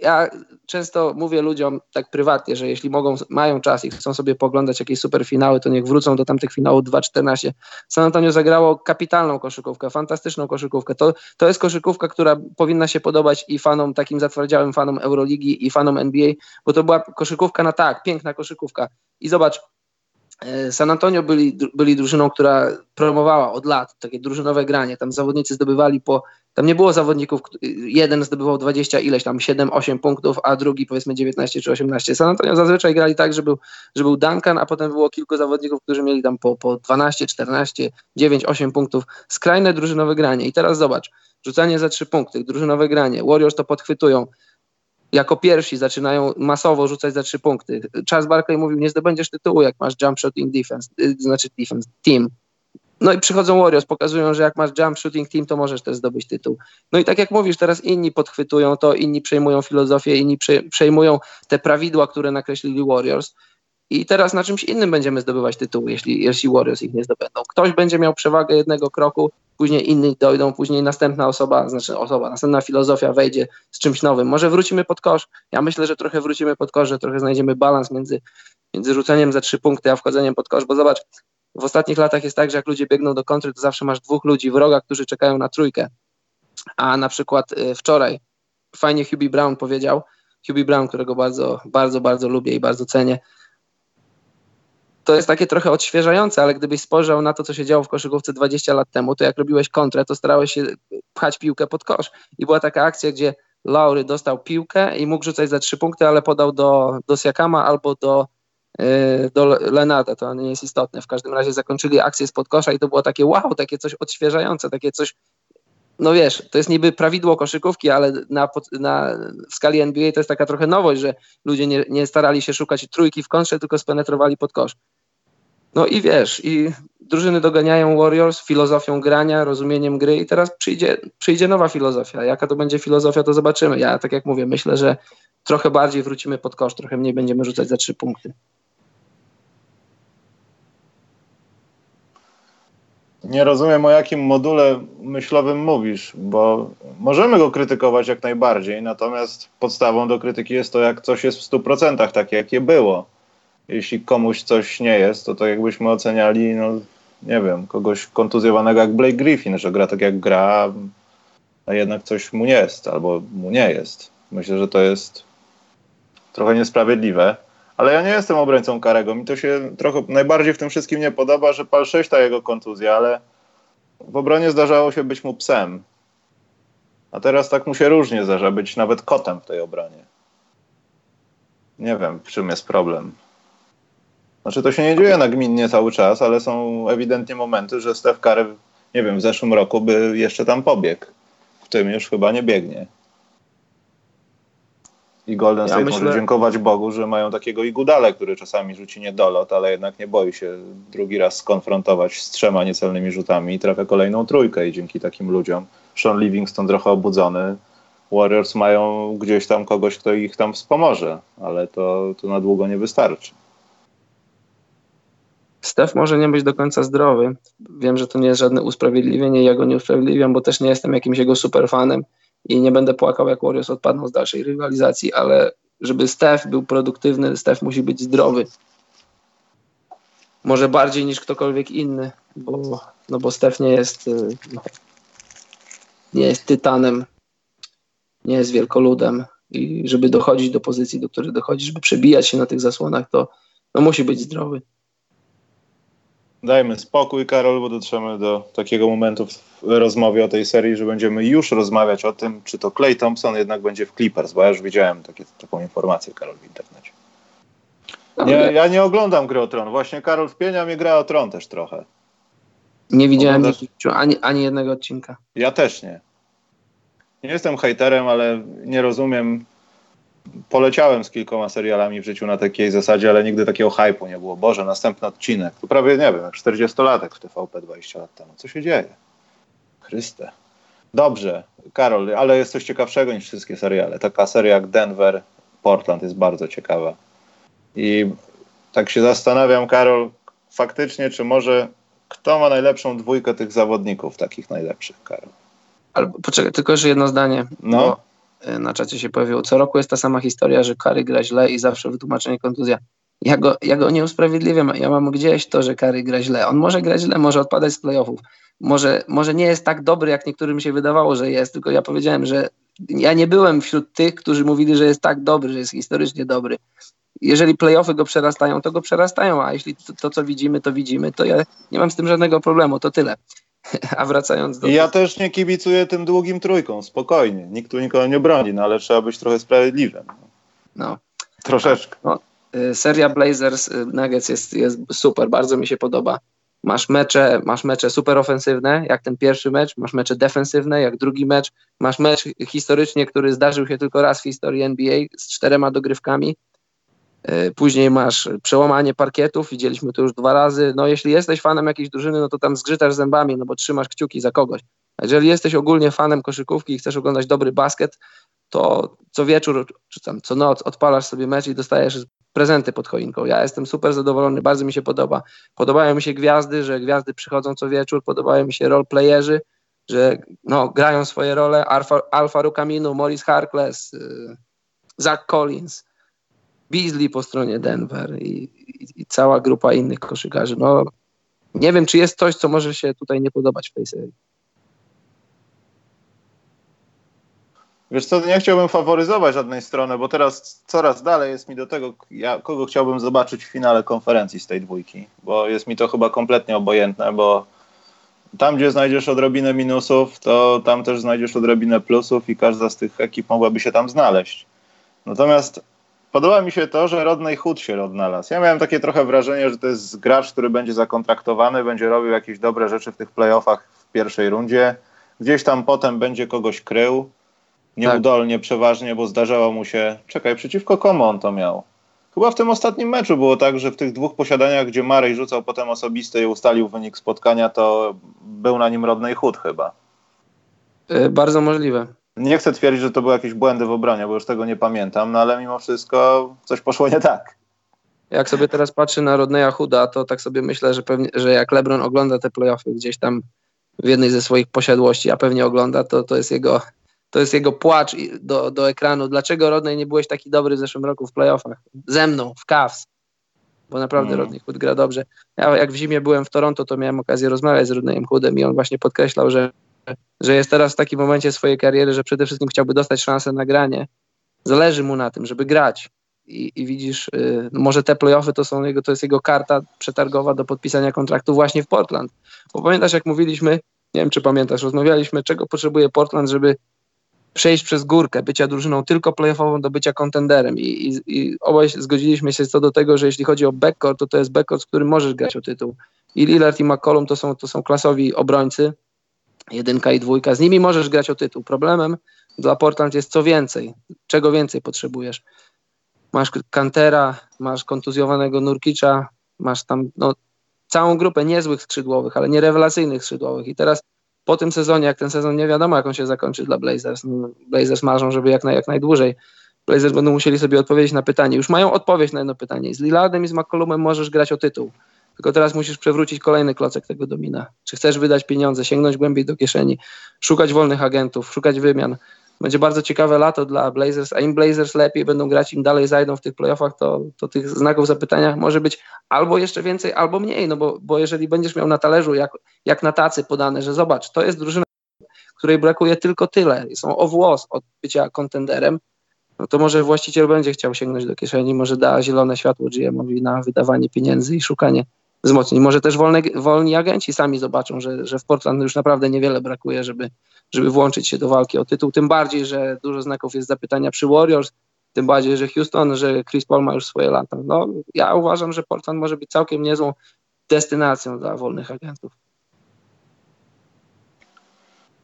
ja często mówię ludziom tak prywatnie, że jeśli mogą, mają czas i chcą sobie poglądać jakieś super finały, to niech wrócą do tamtych finałów 2-14. San Antonio zagrało kapitalną koszykówkę, fantastyczną koszykówkę. To, to jest koszykówka, która powinna się podobać i fanom, takim zatwardziałym fanom Euroligi i fanom NBA, bo to była koszykówka na tak, piękna koszykówka. I zobacz, San Antonio byli, byli drużyną, która promowała od lat takie drużynowe granie. Tam zawodnicy zdobywali po. Tam nie było zawodników, jeden zdobywał 20 ileś tam 7-8 punktów, a drugi powiedzmy 19 czy 18. San Antonio zazwyczaj grali tak, że był, że był Duncan, a potem było kilku zawodników, którzy mieli tam po, po 12, 14, 9, 8 punktów. Skrajne drużynowe granie. I teraz zobacz, rzucanie za 3 punkty, drużynowe granie. Warriors to podchwytują jako pierwsi zaczynają masowo rzucać za trzy punkty. Charles Barkley mówił, nie zdobędziesz tytułu, jak masz jump shooting defense, y, znaczy defense, team. No i przychodzą Warriors, pokazują, że jak masz jump shooting team, to możesz też zdobyć tytuł. No i tak jak mówisz, teraz inni podchwytują to, inni przejmują filozofię, inni przejmują te prawidła, które nakreślili Warriors. I teraz na czymś innym będziemy zdobywać tytuły, jeśli, jeśli Warriors ich nie zdobędą. Ktoś będzie miał przewagę jednego kroku, później inni dojdą, później następna osoba, znaczy osoba, następna filozofia wejdzie z czymś nowym. Może wrócimy pod kosz. Ja myślę, że trochę wrócimy pod kosz, że trochę znajdziemy balans między, między rzuceniem za trzy punkty, a wchodzeniem pod kosz, bo zobacz, w ostatnich latach jest tak, że jak ludzie biegną do kontry, to zawsze masz dwóch ludzi w rogach, którzy czekają na trójkę. A na przykład y, wczoraj fajnie Hubie Brown powiedział, Hubie Brown, którego bardzo, bardzo, bardzo lubię i bardzo cenię, to jest takie trochę odświeżające, ale gdybyś spojrzał na to, co się działo w koszykówce 20 lat temu, to jak robiłeś kontrę, to starałeś się pchać piłkę pod kosz. I była taka akcja, gdzie Laury dostał piłkę i mógł rzucać za trzy punkty, ale podał do, do Siakama albo do, yy, do Lenata, to nie jest istotne. W każdym razie zakończyli akcję z podkosza i to było takie wow, takie coś odświeżające, takie coś, no wiesz, to jest niby prawidło koszykówki, ale na, na, w skali NBA to jest taka trochę nowość, że ludzie nie, nie starali się szukać trójki w kontrze, tylko spenetrowali pod kosz. No i wiesz, i drużyny doganiają Warriors filozofią grania, rozumieniem gry i teraz przyjdzie, przyjdzie nowa filozofia. Jaka to będzie filozofia, to zobaczymy. Ja tak jak mówię, myślę, że trochę bardziej wrócimy pod kosz, trochę mniej będziemy rzucać za trzy punkty. Nie rozumiem, o jakim module myślowym mówisz, bo możemy go krytykować jak najbardziej, natomiast podstawą do krytyki jest to, jak coś jest w 100% takie, jakie było jeśli komuś coś nie jest, to tak jakbyśmy oceniali, no nie wiem, kogoś kontuzjowanego jak Blake Griffin, że gra tak jak gra, a jednak coś mu jest, albo mu nie jest. Myślę, że to jest trochę niesprawiedliwe. Ale ja nie jestem obrońcą Karego. Mi to się trochę najbardziej w tym wszystkim nie podoba, że pal 6 ta jego kontuzja, ale w obronie zdarzało się być mu psem. A teraz tak mu się różnie zdarza być nawet kotem w tej obronie. Nie wiem, w czym jest problem. Znaczy to się nie dzieje nagminnie cały czas, ale są ewidentnie momenty, że Steph Curry, nie wiem, w zeszłym roku by jeszcze tam pobiegł. W tym już chyba nie biegnie. I Golden State ja myślę... może dziękować Bogu, że mają takiego Igudale, który czasami rzuci niedolot, ale jednak nie boi się drugi raz skonfrontować z trzema niecelnymi rzutami i trafia kolejną trójkę i dzięki takim ludziom Sean Livingston trochę obudzony. Warriors mają gdzieś tam kogoś, kto ich tam wspomoże, ale to, to na długo nie wystarczy. Stef może nie być do końca zdrowy. Wiem, że to nie jest żadne usprawiedliwienie, ja go nie usprawiedliwiam, bo też nie jestem jakimś jego superfanem i nie będę płakał, jak Warriors odpadną z dalszej rywalizacji, ale żeby Stef był produktywny, Stef musi być zdrowy. Może bardziej niż ktokolwiek inny, bo, no bo Stef nie jest, y, nie jest tytanem, nie jest wielkoludem i żeby dochodzić do pozycji, do której dochodzi, żeby przebijać się na tych zasłonach, to no, musi być zdrowy. Dajmy spokój, Karol, bo dotrzemy do takiego momentu w rozmowie o tej serii, że będziemy już rozmawiać o tym, czy to Clay Thompson jednak będzie w Clippers, bo ja już widziałem takie, taką informację, Karol, w internecie. Nie, ja nie oglądam gry o Tron. Właśnie Karol wpienia mnie gra o Tron też trochę. Nie widziałem Oglądasz... ani, ani jednego odcinka. Ja też nie. Nie jestem hejterem, ale nie rozumiem poleciałem z kilkoma serialami w życiu na takiej zasadzie, ale nigdy takiego hypu nie było. Boże, następny odcinek. To prawie, nie wiem, jak 40-latek w TVP 20 lat temu. Co się dzieje? Chryste. Dobrze, Karol, ale jest coś ciekawszego niż wszystkie seriale. Taka seria jak Denver, Portland jest bardzo ciekawa. I tak się zastanawiam, Karol, faktycznie, czy może kto ma najlepszą dwójkę tych zawodników, takich najlepszych, Karol? Ale poczekaj, tylko jeszcze jedno zdanie. No na czacie się pojawiło, co roku jest ta sama historia, że Kary gra źle i zawsze wytłumaczenie kontuzja. Ja go, ja go nie usprawiedliwiam, ja mam gdzieś to, że Kary gra źle. On może grać źle, może odpadać z playoffów. Może, może nie jest tak dobry, jak niektórym się wydawało, że jest, tylko ja powiedziałem, że ja nie byłem wśród tych, którzy mówili, że jest tak dobry, że jest historycznie dobry. Jeżeli playoffy go przerastają, to go przerastają, a jeśli to, to co widzimy, to widzimy, to ja nie mam z tym żadnego problemu, to tyle. A wracając do. Ja też nie kibicuję tym długim trójką, spokojnie. Nikt tu nikogo nie broni, no ale trzeba być trochę sprawiedliwym. No. Troszeczkę. No, y, seria Blazers y, Nuggets jest, jest super, bardzo mi się podoba. Masz mecze, masz mecze super ofensywne, jak ten pierwszy mecz, masz mecze defensywne, jak drugi mecz, masz mecz historycznie, który zdarzył się tylko raz w historii NBA z czterema dogrywkami. Y, później masz przełamanie parkietów, widzieliśmy to już dwa razy. No jeśli jesteś fanem jakiejś drużyny, no to tam zgrzytasz zębami, no bo trzymasz kciuki za kogoś. A jeżeli jesteś ogólnie fanem koszykówki i chcesz oglądać dobry basket, to co wieczór czy tam co noc odpalasz sobie mecz i dostajesz prezenty pod choinką. Ja jestem super zadowolony, bardzo mi się podoba. Podobają mi się gwiazdy, że gwiazdy przychodzą co wieczór, podobają mi się roleplayerzy, że no, grają swoje role. Alfa, Alfa Rukaminu, Maurice Harkless, yy, Zach Collins, Beasley po stronie Denver i, i, i, cała grupa innych koszykarzy. No, nie wiem, czy jest coś, co może się tutaj nie podobać w tej serii. Wiesz co, nie chciałbym faworyzować żadnej strony, bo teraz coraz dalej jest mi do tego, ja, kogo chciałbym zobaczyć w finale konferencji z tej dwójki, bo jest mi to chyba kompletnie obojętne, bo tam, gdzie znajdziesz odrobinę minusów, to tam też znajdziesz odrobinę plusów i każda z tych ekip mogłaby się tam znaleźć. Natomiast podoba mi się to, że Rodney Hood się odnalazł. Ja miałem takie trochę wrażenie, że to jest gracz, który będzie zakontraktowany, będzie robił jakieś dobre rzeczy w tych playoffach w pierwszej rundzie, gdzieś tam potem będzie kogoś krył, Nieudolnie tak. przeważnie, bo zdarzało mu się. Czekaj, przeciwko komu on to miał? Chyba w tym ostatnim meczu było tak, że w tych dwóch posiadaniach, gdzie Marej rzucał potem osobisty i ustalił wynik spotkania, to był na nim Rodney Hood chyba. Yy, bardzo możliwe. Nie chcę twierdzić, że to były jakieś błędy w obronie, bo już tego nie pamiętam, no ale mimo wszystko coś poszło nie tak. Jak sobie teraz patrzy na Rodneya Hooda, to tak sobie myślę, że, pewnie, że jak LeBron ogląda te playoffy gdzieś tam w jednej ze swoich posiadłości, a pewnie ogląda, to to jest jego to jest jego płacz do, do ekranu. Dlaczego Rodney nie byłeś taki dobry w zeszłym roku w playoffach? Ze mną, w Cavs. Bo naprawdę mm. Rodney Hood gra dobrze. Ja jak w zimie byłem w Toronto, to miałem okazję rozmawiać z Rodneyem Hoodem i on właśnie podkreślał, że, że jest teraz w takim momencie swojej kariery, że przede wszystkim chciałby dostać szansę na granie. Zależy mu na tym, żeby grać. I, i widzisz, y, może te playoffy to są jego, to jest jego karta przetargowa do podpisania kontraktu właśnie w Portland. Bo pamiętasz, jak mówiliśmy, nie wiem czy pamiętasz, rozmawialiśmy, czego potrzebuje Portland, żeby przejść przez górkę, bycia drużyną tylko playoffową do bycia kontenderem I, i, i obaj zgodziliśmy się co do tego, że jeśli chodzi o backcourt, to to jest backcourt, z którym możesz grać o tytuł. I Lillard i McCollum to są, to są klasowi obrońcy, jedynka i dwójka, z nimi możesz grać o tytuł. Problemem dla Portland jest co więcej, czego więcej potrzebujesz. Masz Kantera, masz kontuzjowanego Nurkicza, masz tam no, całą grupę niezłych skrzydłowych, ale nie rewelacyjnych skrzydłowych i teraz po tym sezonie, jak ten sezon nie wiadomo, jak on się zakończy dla Blazers. No, Blazers marzą, żeby jak, jak najdłużej. Blazers będą musieli sobie odpowiedzieć na pytanie. Już mają odpowiedź na jedno pytanie. Z Lillardem i z McCollumem możesz grać o tytuł. Tylko teraz musisz przewrócić kolejny klocek tego domina. Czy chcesz wydać pieniądze, sięgnąć głębiej do kieszeni, szukać wolnych agentów, szukać wymian. Będzie bardzo ciekawe lato dla Blazers, a im Blazers lepiej będą grać, im dalej zajdą w tych playoffach, to, to tych znaków zapytania może być albo jeszcze więcej, albo mniej, no bo, bo jeżeli będziesz miał na talerzu, jak, jak na tacy podane, że zobacz, to jest drużyna, której brakuje tylko tyle, są o włos od bycia kontenderem, no to może właściciel będzie chciał sięgnąć do kieszeni, może da zielone światło GM-owi na wydawanie pieniędzy i szukanie wzmocnień. Może też wolne, wolni agenci sami zobaczą, że, że w Portland już naprawdę niewiele brakuje, żeby, żeby włączyć się do walki o tytuł. Tym bardziej, że dużo znaków jest zapytania przy Warriors, tym bardziej, że Houston, że Chris Paul ma już swoje lata. No, ja uważam, że Portland może być całkiem niezłą destynacją dla wolnych agentów.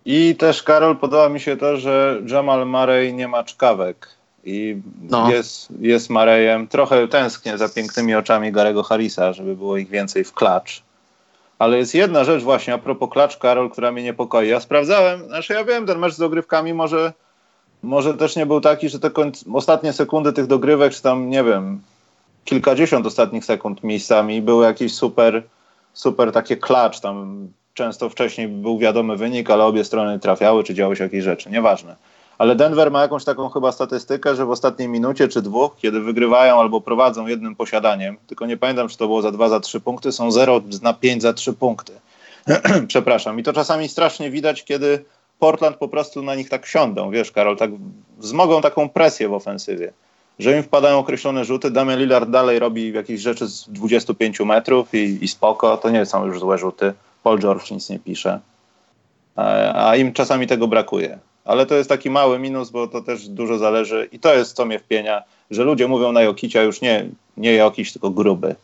I też, Karol, podoba mi się to, że Jamal Murray nie ma czkawek i no. jest, jest Marejem. Trochę tęsknię za pięknymi oczami Garego Harrisa, żeby było ich więcej w klacz. Ale jest jedna rzecz właśnie a propos klacz, Karol, która mnie niepokoi. Ja sprawdzałem, znaczy ja wiem, ten mecz z dogrywkami może, może też nie był taki, że te ostatnie sekundy tych dogrywek, czy tam, nie wiem, kilkadziesiąt ostatnich sekund miejscami były jakieś super, super takie klacz, tam często wcześniej był wiadomy wynik, ale obie strony trafiały, czy działy się jakieś rzeczy, nieważne Ale Denver ma jakąś taką chyba statystykę, że w ostatniej minucie czy dwóch, kiedy wygrywają albo prowadzą jednym posiadaniem, tylko nie pamiętam, czy to było za dwa, za trzy punkty, są 0 na 5 za trzy punkty. Przepraszam. I to czasami strasznie widać, kiedy Portland po prostu na nich tak siądą, wiesz, Karol, tak wzmogą taką presję w ofensywie, że im wpadają określone rzuty. Damian Lillard dalej robi jakieś rzeczy z 25 metrów i, i spoko, to nie są już złe rzuty. Paul George nic nie pisze. A, a im czasami tego brakuje. Ale to jest taki mały minus, bo to też dużo zależy i to jest co mnie wpienia, że ludzie mówią na Jokicia już nie, nie Jokic, tylko gruby.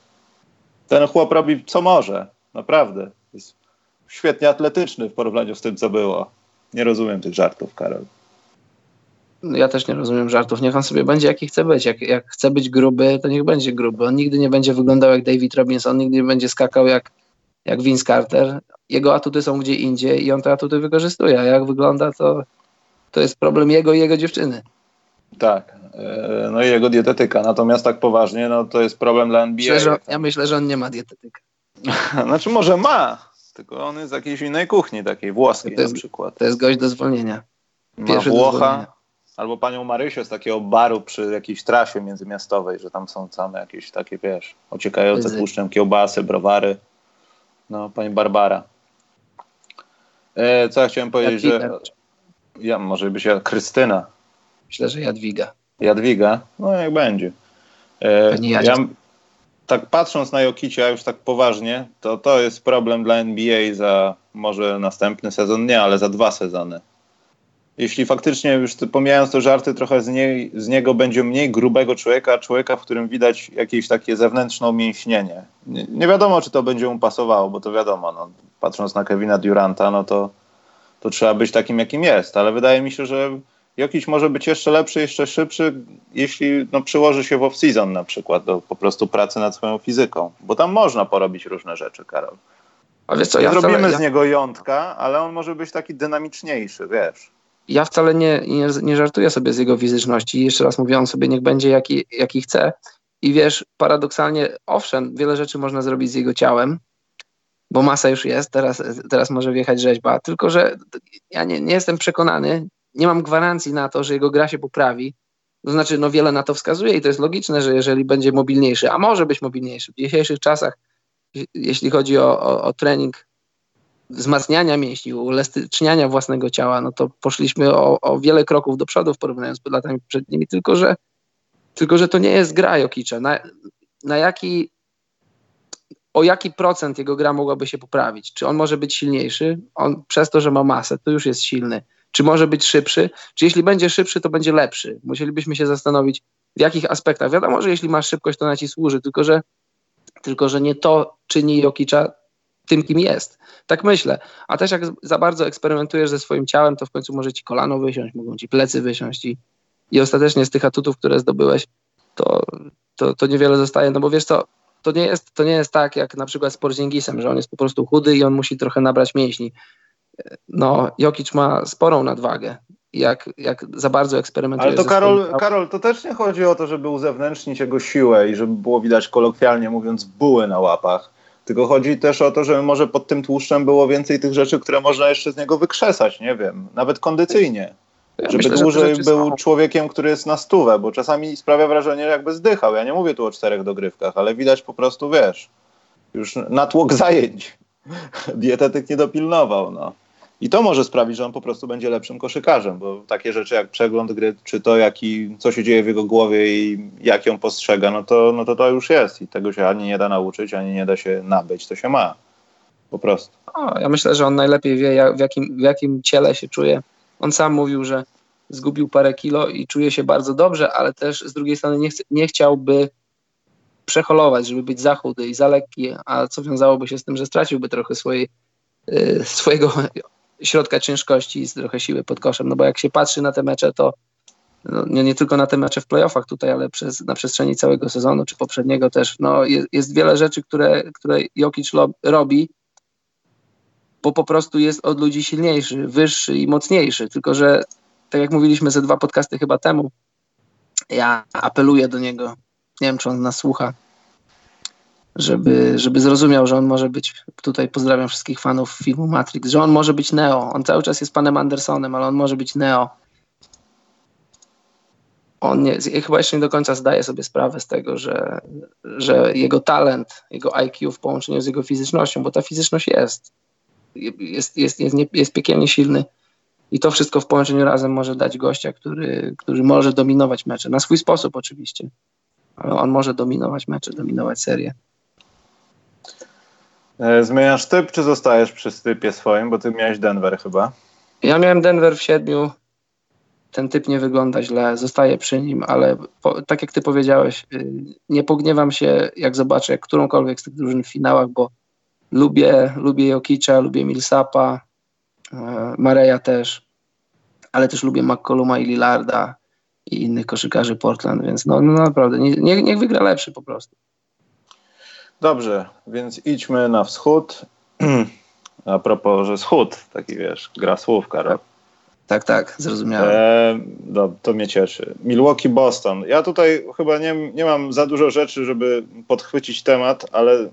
Ten chłop robi co może, naprawdę. Jest świetnie atletyczny w porównaniu z tym, co było. Nie rozumiem tych żartów, Karol. No, ja też nie rozumiem żartów. Niech on sobie będzie jaki chce być. Jak, jak chce być gruby, to niech będzie gruby. On nigdy nie będzie wyglądał jak David Robinson, on nigdy nie będzie skakał jak, jak Vince Carter. Jego atuty są gdzie indziej i on te atuty wykorzystuje. A jak wygląda, to, to jest problem jego i jego dziewczyny. Tak. E, no i jego dietetyka. Natomiast tak poważnie, no to jest problem dla NBA. Myślę, ja myślę, że on nie ma dietetyka. znaczy może ma, tylko on jest z jakiejś innej kuchni, takiej włoskiej jest, na przykład. To jest gość do zwolnienia. Pierwszy Ma Włocha, albo panią Marysię z takiego baru przy jakiejś trasie międzymiastowej, że tam są same jakieś takie, wiesz, ociekające tłuszczem kiełbasy, browary. No, pani Barbara. E, co ja chciałem powiedzieć, że... Ja, może by się Krystyna. Myślę, że Jadwiga. Jadwiga? No jak będzie. E, ja, tak patrząc na Jokicia już tak poważnie, to to jest problem dla NBA za może następny sezon, nie, ale za dwa sezony. Jeśli faktycznie już pomijając te żarty, trochę z, niej, z niego będzie mniej grubego człowieka, człowieka, w którym widać jakieś takie zewnętrzne umięśnienie. Nie, nie wiadomo, czy to będzie mu pasowało, bo to wiadomo, no, patrząc na Kevina Duranta, no to, to trzeba być takim, jakim jest, ale wydaje mi się, że Jokic może być jeszcze lepszy, jeszcze szybszy, jeśli no, przyłoży się w off-season na przykład do po prostu pracy nad swoją fizyką, bo tam można porobić różne rzeczy, Karol. A wiesz co, ja Zrobimy wcale, z niego jątka, ale on może być taki dynamiczniejszy, wiesz. Ja wcale nie, nie, nie żartuję sobie z jego fizyczności. Jeszcze raz mówię, on sobie niech będzie jaki, jaki chce. I wiesz, paradoksalnie, owszem, wiele rzeczy można zrobić z jego ciałem, bo masa już jest, teraz, teraz może wjechać rzeźba, tylko że ja nie, nie jestem przekonany, nie mam gwarancji na to, że jego gra się poprawi. To znaczy, no wiele na to wskazuje i to jest logiczne, że jeżeli będzie mobilniejszy, a może być mobilniejszy w dzisiejszych czasach, jeśli chodzi o, o, o trening wzmacniania mięśni, uelastyczniania własnego ciała, no to poszliśmy o, o, wiele kroków do przodu w porównaniu z latami poprzednimi, tylko że, tylko że to nie jest gra Jokicza. Na, na jaki, o jaki procent jego gra mogłaby się poprawić? Czy on może być silniejszy? On przez to, że ma masę, to już jest silny. Czy może być szybszy? Czy jeśli będzie szybszy, to będzie lepszy? Musielibyśmy się zastanowić, w jakich aspektach. Wiadomo, że jeśli masz szybkość, to na ci służy, tylko że, tylko że nie to czyni Jokicza tym, kim jest. Tak myślę. A też jak za bardzo eksperymentujesz ze swoim ciałem, to w końcu może ci kolano wysiąść, mogą ci plecy wysiąść i, i ostatecznie z tych atutów, które zdobyłeś, to, to, to niewiele zostaje, no bo wiesz co, to nie jest, to nie jest tak jak na przykład z Porzingisem, że on jest po prostu chudy i on musi trochę nabrać mięśni. No, Jokic ma sporą nadwagę. Jak, jak za bardzo eksperymentuje. Ale to Karol, swoim... Karol, to też nie chodzi o to, żeby uzewnętrznić jego siłę i żeby było widać kolokwialnie mówiąc buły na łapach tylko chodzi też o to, że może pod tym tłuszczem było więcej tych rzeczy, które można jeszcze z niego wykrzesać, nie wiem, nawet kondycyjnie. Ja żeby myślę, dłużej był są... człowiekiem, który jest na stówę, bo czasami sprawia wrażenie, jakby zdychał. Ja nie mówię tu o czterech dogrywkach, ale widać po prostu, wiesz, już natłok zajęć. Dietetyk nie dopilnował, no. I to może sprawić, że on po prostu będzie lepszym koszykarzem, bo takie rzeczy jak przegląd gry, czy to, jaki, co się dzieje w jego głowie i jak ją postrzega, no to, no to to już jest i tego się ani nie da nauczyć, ani nie da się nabyć, to się ma. Po prostu. O, ja myślę, że on najlepiej wie, jak, w, jakim, w jakim ciele się czuje. On sam mówił, że zgubił parę kilo i czuje się bardzo dobrze, ale też z drugiej strony nie, chce, nie chciałby przeholować, żeby być za chudy i za lekki, a co wiązałoby się z tym, że straciłby trochę swojej, y, swojego środka ciężkości i trochę siły pod koszem, no bo jak się patrzy na te mecze, to no, nie, nie, tylko na te mecze w playoffach tutaj, ale przez, na przestrzeni całego sezonu, czy poprzedniego też, no jest, jest wiele rzeczy, które, które Jokic robi, bo po prostu jest od ludzi silniejszy, wyższy i mocniejszy, tylko że tak jak mówiliśmy ze dwa podcasty chyba temu, ja apeluję do niego, nie wiem czy on nas słucha, żeby, żeby zrozumiał, że on może być, tutaj pozdrawiam wszystkich fanów filmu Matrix, że on może być Neo. On cały czas jest panem Andersonem, ale on może być Neo. on nie, chyba jeszcze nie do końca zdaje sobie sprawę z tego, że, że jego talent, jego IQ w połączeniu z jego fizycznością, bo ta fizyczność jest, jest, jest, jest, jest piekielnie silny. I to wszystko w połączeniu razem może dać gościa, który, który może dominować mecze, na swój sposób oczywiście, ale on może dominować mecze, dominować serię. E, zmieniasz typ, czy zostajesz przy typie swoim, bo ty miałeś Denver chyba? Ja miałem Denver w siedmiu, ten typ nie wygląda źle, zostaje przy nim, ale po, tak jak ty powiedziałeś, y, nie pogniewam się, jak zobaczę którąkolwiek z tych drużyn w finałach, bo lubię, lubię Jokicza, lubię Millsapa, e, Mareja też, ale też lubię McColluma i Lillarda i innych koszykarzy Portland, więc no, no naprawdę, nie, niech wygra lepszy po prostu. Dobrze, więc idźmy na wschód. A propos, że wschód, taki wiesz, gra słówka. Tak, tak, tak zrozumiałem. E, no, to mnie cieszy. Milwaukee, Boston. Ja tutaj chyba nie, nie mam za dużo rzeczy, żeby podchwycić temat, ale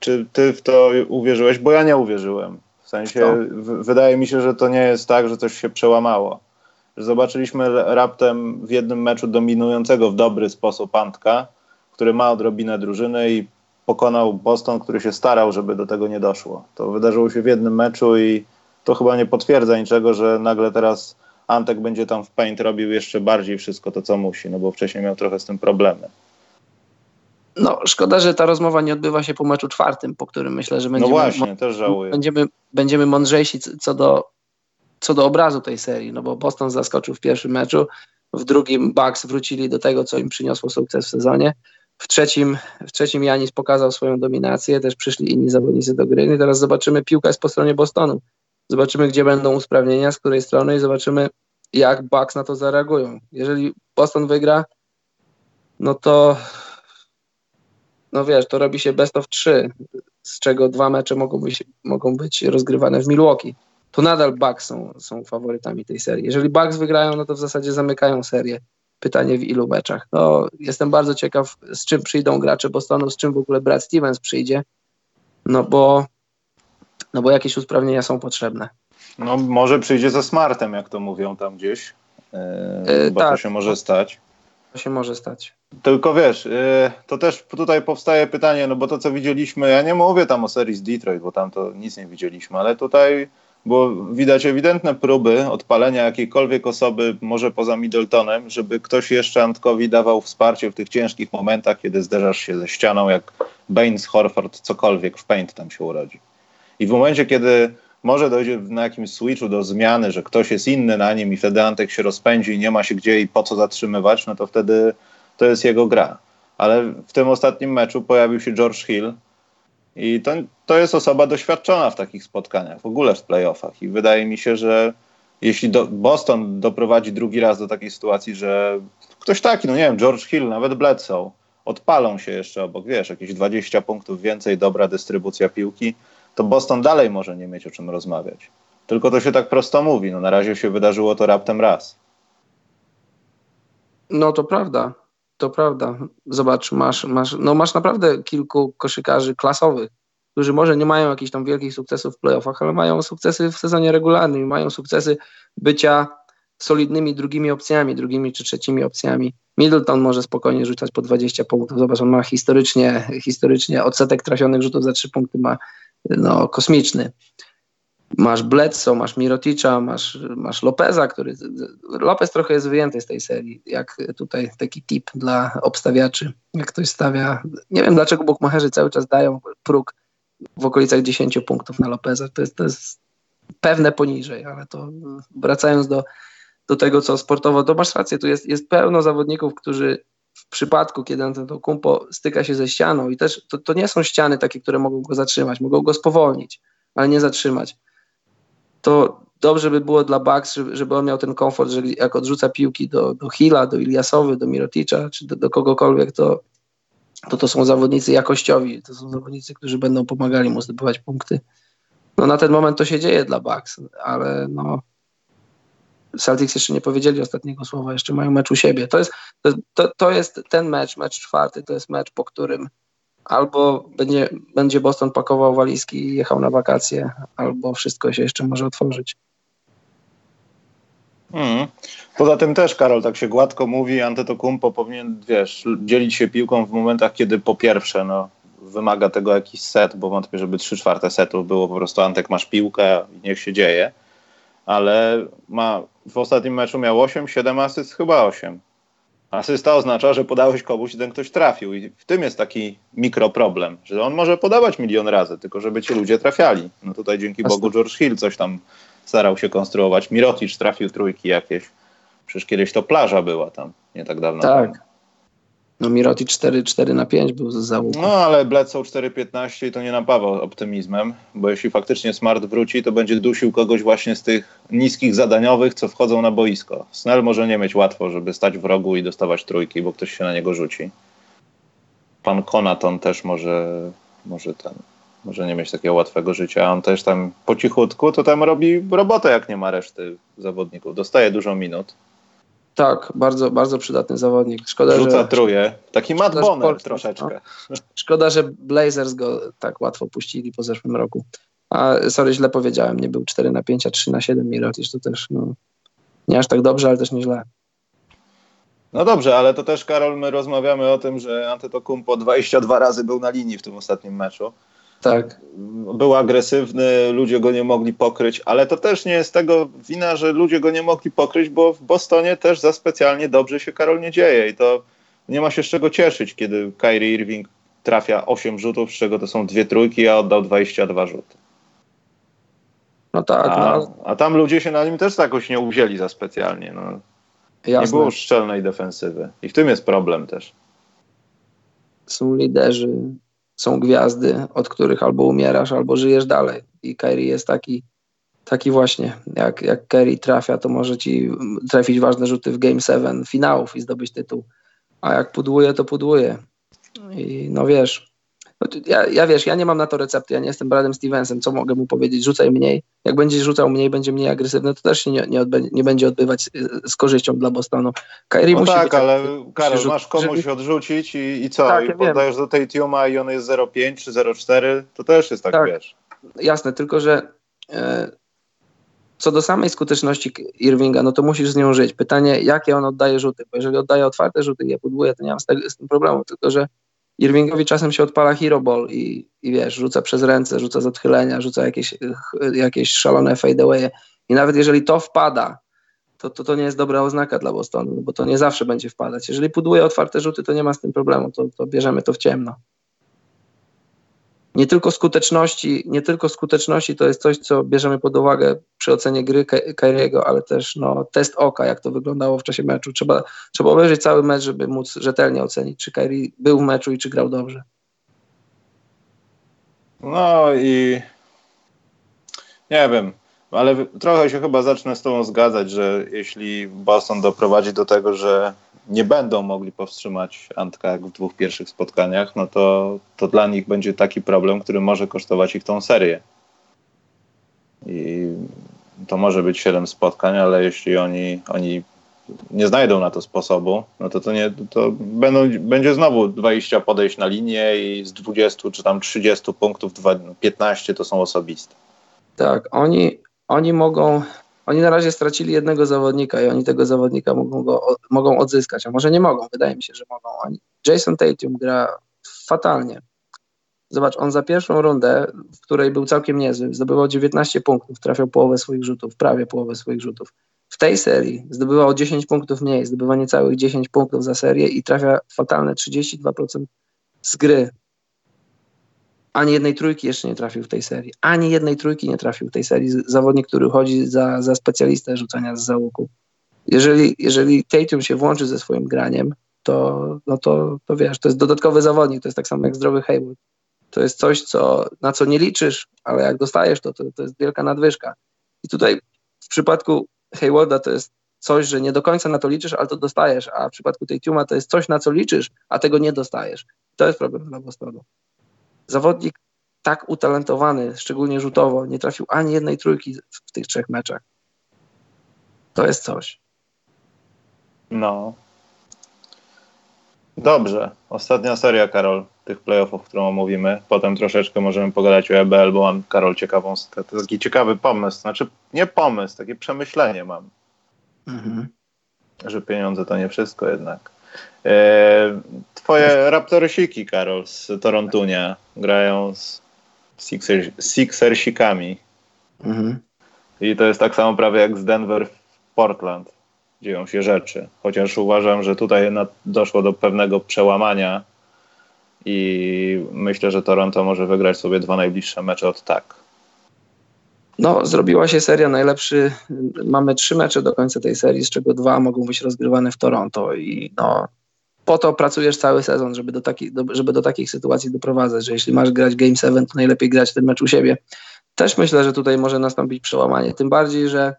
czy ty w to uwierzyłeś? Bo ja nie uwierzyłem. W sensie, w, wydaje mi się, że to nie jest tak, że coś się przełamało. Że zobaczyliśmy raptem w jednym meczu dominującego w dobry sposób Antka, który ma odrobinę drużyny i pokonał Boston, który się starał, żeby do tego nie doszło. To wydarzyło się w jednym meczu i to chyba nie potwierdza niczego, że nagle teraz Antek będzie tam w paint robił jeszcze bardziej wszystko to, co musi, no bo wcześniej miał trochę z tym problemy. No, szkoda, że ta rozmowa nie odbywa się po meczu czwartym, po którym myślę, że będziemy, no właśnie, też żałuję. będziemy, będziemy mądrzejsi co do, co do obrazu tej serii, no bo Boston zaskoczył w pierwszym meczu, w drugim Bucks wrócili do tego, co im przyniosło sukces w sezonie. W trzecim, w trzecim Janis pokazał swoją dominację, też przyszli inni zawodnicy do gry. I teraz zobaczymy, piłka jest po stronie Bostonu. Zobaczymy, gdzie będą usprawnienia, z której strony i zobaczymy, jak Bucks na to zareagują. Jeżeli Boston wygra, no to no wiesz, to robi się best of 3, z czego dwa mecze mogą być, mogą być rozgrywane w Milwaukee. To nadal Bucks są, są faworytami tej serii. Jeżeli Bucks wygrają, no to w zasadzie zamykają serię. Pytanie w ilu meczach. No, jestem bardzo ciekaw, z czym przyjdą gracze Bostonu, z czym w ogóle Brad Stevens przyjdzie, no bo, no bo jakieś usprawnienia są potrzebne. No może przyjdzie ze smartem, jak to mówią tam gdzieś. Yy, bo tak. to się może stać. Się może stać. Tylko wiesz, yy, to też tutaj powstaje pytanie, no bo to co widzieliśmy, ja nie mówię tam o serii z Detroit, bo tam to nic nie widzieliśmy, ale tutaj bo widać ewidentne próby odpalenia jakiejkolwiek osoby, może poza Middletonem, żeby ktoś jeszcze Antkowi dawał wsparcie w tych ciężkich momentach, kiedy zderzasz się ze ścianą, jak Baines, Horford, cokolwiek w paint tam się urodzi. I w momencie, kiedy może dojdzie na jakimś switchu do zmiany, że ktoś jest inny na nim i wtedy Antek się rozpędzi i nie ma się gdzie i po co zatrzymywać, no to wtedy to jest jego gra. Ale w tym ostatnim meczu pojawił się George Hill, i to, to jest osoba doświadczona w takich spotkaniach, w ogóle w playoffach. I wydaje mi się, że jeśli do, Boston doprowadzi drugi raz do takiej sytuacji, że ktoś taki, no nie wiem, George Hill, nawet Bledsoe, odpalą się jeszcze obok, wiesz, jakieś 20 punktów więcej, dobra dystrybucja piłki, to Boston dalej może nie mieć o czym rozmawiać. Tylko to się tak prosto mówi. No na razie się wydarzyło to raptem raz. No to prawda. To prawda. Zobacz, masz, masz, no masz naprawdę kilku koszykarzy klasowych, którzy może nie mają jakichś tam wielkich sukcesów w playoffach, ale mają sukcesy w sezonie regularnym, mają sukcesy bycia solidnymi drugimi opcjami, drugimi czy trzecimi opcjami. Middleton może spokojnie rzucać po 20 punktów. Zobacz, on ma historycznie, historycznie odsetek trafionych rzutów za 3 punkty ma no, kosmiczny. Masz Bledsoe, masz Miroticza, masz, masz Lopeza, który Lopez trochę jest wyjęty z tej serii, jak tutaj taki tip dla obstawiaczy, jak ktoś stawia, nie wiem dlaczego bukmacherzy cały czas dają próg w okolicach 10 punktów na Lopeza, to jest, to jest pewne poniżej, ale to wracając do, do tego, co sportowo, to masz rację, tu jest, jest pełno zawodników, którzy w przypadku, kiedy Antetokounmpo styka się ze ścianą i też to, to nie są ściany takie, które mogą go zatrzymać, mogą go spowolnić, ale nie zatrzymać to dobrze by było dla Bucks, żeby, żeby on miał ten komfort, że jak odrzuca piłki do, do Hilla, do Iliasowy, do Miroticza, czy do, do kogokolwiek, to, to to są zawodnicy jakościowi, to są zawodnicy, którzy będą pomagali mu zdobywać punkty. No na ten moment to się dzieje dla Bucks, ale no Celtics jeszcze nie powiedzieli ostatniego słowa, jeszcze mają mecz u siebie. To jest, to, to jest ten mecz, mecz czwarty, to jest mecz, po którym albo będzie, będzie Boston pakował walizki i jechał na wakacje, albo wszystko się jeszcze może otworzyć. Mm. Poza tym też, Karol, tak się gładko mówi, Antetokounmpo powinien, wiesz, dzielić się piłką w momentach, kiedy po pierwsze, no, wymaga tego jakiś set, bo wątpię, żeby trzy czwarte setów było po prostu Antek masz piłkę i niech się dzieje, ale ma, w ostatnim meczu miał 8, 7 asyst, chyba 8. Asysta oznacza, że podałeś komuś i ten ktoś trafił i w tym jest taki mikroproblem, że on może podawać milion razy, tylko żeby ci ludzie trafiali. No tutaj dzięki Bogu George Hill coś tam starał się konstruować. Mirotic trafił trójki jakieś. Przecież kiedyś to plaża była tam, nie tak dawno. Tak. Temu. No Mirotic 4, 4 na 5 był z załuku. No ale Bledsoe 4-15 i to nie napawał optymizmem, bo jeśli faktycznie Smart wróci, to będzie dusił kogoś właśnie z tych niskich zadaniowych, co wchodzą na boisko. Snell może nie mieć łatwo, żeby stać w rogu i dostawać trójki, bo ktoś się na niego rzuci. Pan Konaton też może, może ten, może nie mieć takiego łatwego życia. On też tam po cichutku to tam robi robotę, jak nie ma reszty zawodników. Dostaje dużo minut. Tak, bardzo, bardzo przydatny zawodnik. Szkoda, Rzuca że, truje. Taki Matt Bonner troszeczkę. No. Szkoda, że Blazers go tak łatwo puścili po zeszłym roku. A sorry, źle powiedziałem. Nie był 4 na 5, a 3 na 7 Mirotic. To też no, nie aż tak dobrze, ale też nieźle. No dobrze, ale to też, Karol, my rozmawiamy o tym, że Antetokounmpo 22 razy był na linii w tym ostatnim meczu. Tak. Był agresywny, ludzie go nie mogli pokryć, ale to też nie jest tego wina, że ludzie go nie mogli pokryć, bo w Bostonie też za specjalnie dobrze się Karol nie dzieje i to nie ma się z czego cieszyć, kiedy Kyrie Irving trafia 8 rzutów, z czego to są dwie trójki, a oddał 22 rzuty. No tak. A, no. a tam ludzie się na nim też jakoś nie uwzięli za specjalnie. No. Nie było szczelnej defensywy i w tym jest problem też. Są liderzy, są gwiazdy, od których albo umierasz, albo żyjesz dalej. I Kyrie jest taki, taki właśnie. Jak, jak Kyrie trafia, to może ci trafić ważne rzuty w Game 7 finałów i zdobyć tytuł. A jak pudłuje, to pudłuje. I no wiesz, ja, ja wiesz, ja nie mam na to recepty, ja nie jestem Bradem Stevensem, co mogę mu powiedzieć, rzucaj mniej. Jak będziesz rzucał mniej, będzie mniej agresywny, to też się nie, nie, odbędzie, nie będzie odbywać z korzyścią dla Bostonu. Kyrie no musi tak, ale Karol, masz komuś żeby... odrzucić i, i co? Tak, I ja poddajesz do tej Tiuma i on jest 0,5 czy 0,4, to też jest tak, tak, wiesz. Jasne, tylko że e, co do samej skuteczności Irvinga, no to musisz z nią żyć. Pytanie, jakie on oddaje rzuty, bo jeżeli oddaje otwarte rzuty i je pudłuje, to nie mam z, tego, z tym problemu, tylko że Irvingowi czasem się odpala hero ball i, i wiesz, rzuca przez ręce, rzuca z odchylenia, rzuca jakieś, jakieś szalone fadeaway i nawet jeżeli to wpada, to, to to nie jest dobra oznaka dla Bostonu, bo to nie zawsze będzie wpadać. Jeżeli puduje otwarte rzuty, to nie ma z tym problemu, to, to bierzemy to w ciemno nie tylko skuteczności, nie tylko skuteczności to jest coś, co bierzemy pod uwagę przy ocenie gry Kairiego, ale też no, test oka, jak to wyglądało w czasie meczu. Trzeba, trzeba obejrzeć cały mecz, żeby móc rzetelnie ocenić, czy Kairi był w meczu i czy grał dobrze. No i nie wiem, ale trochę się chyba zacznę z Tobą zgadzać, że jeśli Boston doprowadzi do tego, że nie będą mogli powstrzymać Antka jak w dwóch pierwszych spotkaniach, no to, to dla nich będzie taki problem, który może kosztować ich tą serię. I to może być 7 spotkań, ale jeśli oni, oni nie znajdą na to sposobu, no to, to, nie, to będą, będzie znowu 20 podejść na linię i z 20 czy tam 30 punktów 15 to są osobiste. Tak, oni, oni mogą oni na razie stracili jednego zawodnika i oni tego zawodnika mogą, go, mogą odzyskać, a może nie mogą, wydaje mi się, że mogą. Oni. Jason Tatum gra fatalnie. Zobacz, on za pierwszą rundę, w której był całkiem niezły, zdobywał 19 punktów, trafiał połowę swoich rzutów, prawie połowę swoich rzutów. W tej serii zdobywał 10 punktów mniej, zdobywa niecałych 10 punktów za serię i trafia fatalne 32% z gry ani jednej trójki jeszcze nie trafił w tej serii. Ani jednej trójki nie trafił w tej serii. Zawodnik, który chodzi za, za specjalistę rzucania z załuku. Jeżeli, jeżeli Tatum się włączy ze swoim graniem, to, no to, to wiesz, to jest dodatkowy zawodnik, to jest tak samo jak zdrowy Hayward. To jest coś, co, na co nie liczysz, ale jak dostajesz to, to, to jest wielka nadwyżka. I tutaj w przypadku Haywarda to jest coś, że nie do końca na to liczysz, ale to dostajesz, a w przypadku tej to jest coś, na co liczysz, a tego nie dostajesz. To jest problem dla Bostonu zawodnik tak utalentowany, szczególnie rzutowo, nie trafił ani jednej trójki w tych trzech meczach. To jest coś. No. Dobrze. Ostatnia seria, Karol, tych playoffów, którą omówimy. Potem troszeczkę możemy pogadać o EBL, bo mam, Karol, ciekawą, taki ciekawy pomysł. Znaczy, nie pomysł, takie przemyślenie mam. Mhm. Że pieniądze to nie wszystko jednak. E, twoje Raptorsiki, Karol, z Torontunia grają z Sixers, Sixersikami. Mhm. I to jest tak samo prawie jak z Denver w Portland. Dzieją się rzeczy. Chociaż uważam, że tutaj doszło do pewnego przełamania i myślę, że Toronto może wygrać sobie dwa najbliższe mecze od tak. No, zrobiła się seria najlepszy. Mamy trzy mecze do końca tej serii, z czego dwa mogą być rozgrywane w Toronto i no, po to pracujesz cały sezon, żeby do, taki, do, żeby do takich sytuacji doprowadzać, że jeśli masz grać Game 7, to najlepiej grać ten mecz u siebie. Też myślę, że tutaj może nastąpić przełamanie, tym bardziej, że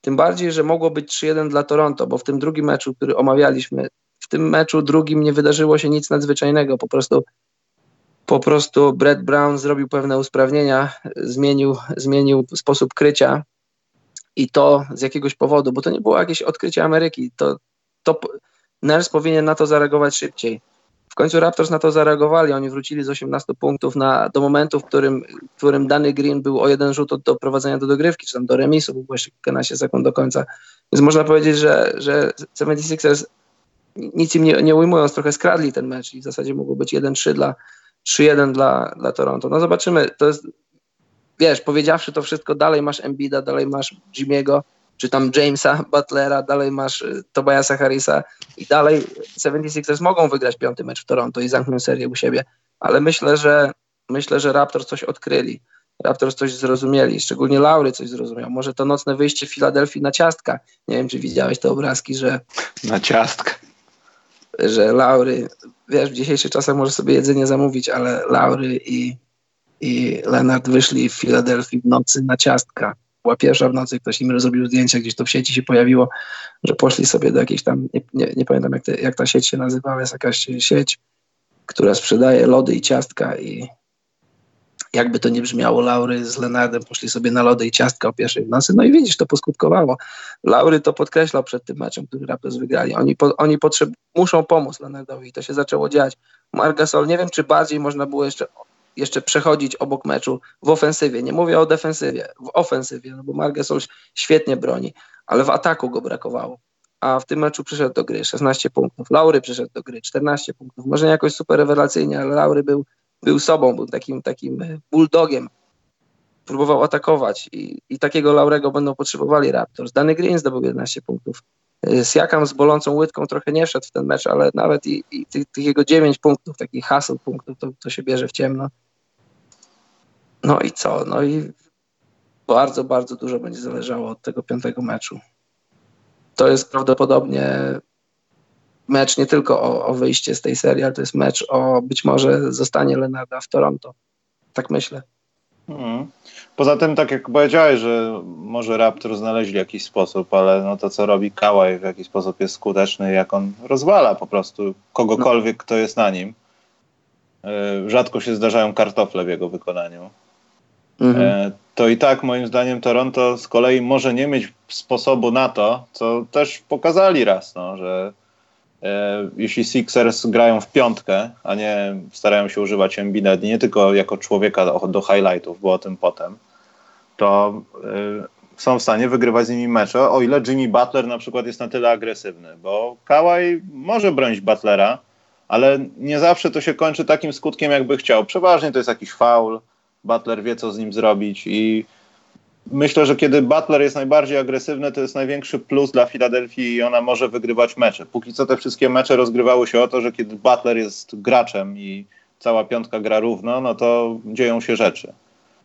tym bardziej, że mogło być 3-1 dla Toronto, bo w tym drugim meczu, który omawialiśmy, w tym meczu drugim nie wydarzyło się nic nadzwyczajnego, po prostu po prostu Brett Brown zrobił pewne usprawnienia, zmienił, zmienił sposób krycia i to z jakiegoś powodu, bo to nie było jakieś odkrycie Ameryki, to, to Ners powinien na to zareagować szybciej. W końcu Raptors na to zareagowali, oni wrócili z 18 punktów na, do momentu, w którym, w którym dany Green był o jeden rzut od doprowadzenia do dogrywki, czy tam do remisu, był jeszcze kilkanaście sekund do końca. Więc można powiedzieć, że, że 76ers nic im nie, nie ujmując, trochę skradli ten mecz i w zasadzie mogło być 1-3 dla, 3-1 dla, dla Toronto. No zobaczymy, to jest, wiesz, powiedziawszy to wszystko, dalej masz Embida, dalej masz Jimmy'ego, czy tam Jamesa Butlera, dalej masz y, Tobiasa Harrisa i dalej 76ers mogą wygrać piąty mecz w Toronto i zamknąć serię u siebie, ale myślę, że myślę, że Raptors coś odkryli. Raptors coś zrozumieli, szczególnie Laury coś zrozumiał. Może to nocne wyjście w Filadelfii na ciastka. Nie wiem, czy widziałeś te obrazki, że... Na ciastka. Że Laury, wiesz, w dzisiejszych czasach może sobie jedzenie zamówić, ale Laury i, i Leonard wyszli w Filadelfii w nocy na ciastka. Była pierwsza w nocy, ktoś im zrobił zdjęcia, gdzieś to w sieci się pojawiło, że poszli sobie do jakiejś tam, nie, nie, nie pamiętam jak, te, jak ta sieć się nazywa, ale jest jakaś sieć, która sprzedaje lody i ciastka i jakby to nie brzmiało, Laury z Lenardem poszli sobie na lody i ciastka o pierwszej w nocy, no i widzisz, to poskutkowało. Laury to podkreślał przed tym meczem, który Raptors wygrali. Oni, po, oni potrzeb, muszą pomóc Leonardowi i to się zaczęło dziać. Margasol, nie wiem, czy bardziej można było jeszcze jeszcze przechodzić obok meczu w ofensywie. Nie mówię o defensywie, w ofensywie, no bo Margesol świetnie broni, ale w ataku go brakowało. A w tym meczu przyszedł do gry 16 punktów. Laury przyszedł do gry 14 punktów. Może nie jakoś super rewelacyjnie, ale Laury był, był sobą, był takim, takim e, bulldogiem. Próbował atakować i, i takiego Laurego będą potrzebowali Raptors. Dany Green zdobył 11 punktów. E, Siakam z bolącą łydką trochę nie wszedł w ten mecz, ale nawet i, i tych, tych jego 9 punktów, takich haseł punktów, to, to się bierze w ciemno. No i co? No i bardzo, bardzo dużo będzie zależało od tego piątego meczu. To jest prawdopodobnie mecz nie tylko o, o wyjście z tej serii, ale to jest mecz o być może zostanie Lenarda w Toronto. Tak myślę. Hmm. Poza tym, tak jak powiedziałeś, że może Raptor znaleźli jakiś sposób, ale no to, co robi Kałaj w jaki sposób jest skuteczny, jak on rozwala po prostu kogokolwiek, no. kto jest na nim. E, rzadko się zdarzają kartofle w jego wykonaniu. Mhm. E, to i tak moim zdaniem Toronto z kolei może nie mieć sposobu na to, co też pokazali raz, no, że jeśli Sixers grają w piątkę, a nie starają się używać Embida nie tylko jako człowieka do, highlightów, bo o tym potem, to e, są w stanie wygrywać z nimi mecze, o ile Jimmy Butler na przykład jest na tyle agresywny, bo Kawhi może bronić Butlera, ale nie zawsze to się kończy takim skutkiem, jakby chciał. Przeważnie to jest jakiś faul, Butler wie, co z nim zrobić i myślę, że kiedy Butler jest najbardziej agresywny, to jest największy plus dla Filadelfii i ona może wygrywać mecze. Póki co te wszystkie mecze rozgrywały się o to, że kiedy Butler jest graczem i cała piątka gra równo, no to dzieją się rzeczy.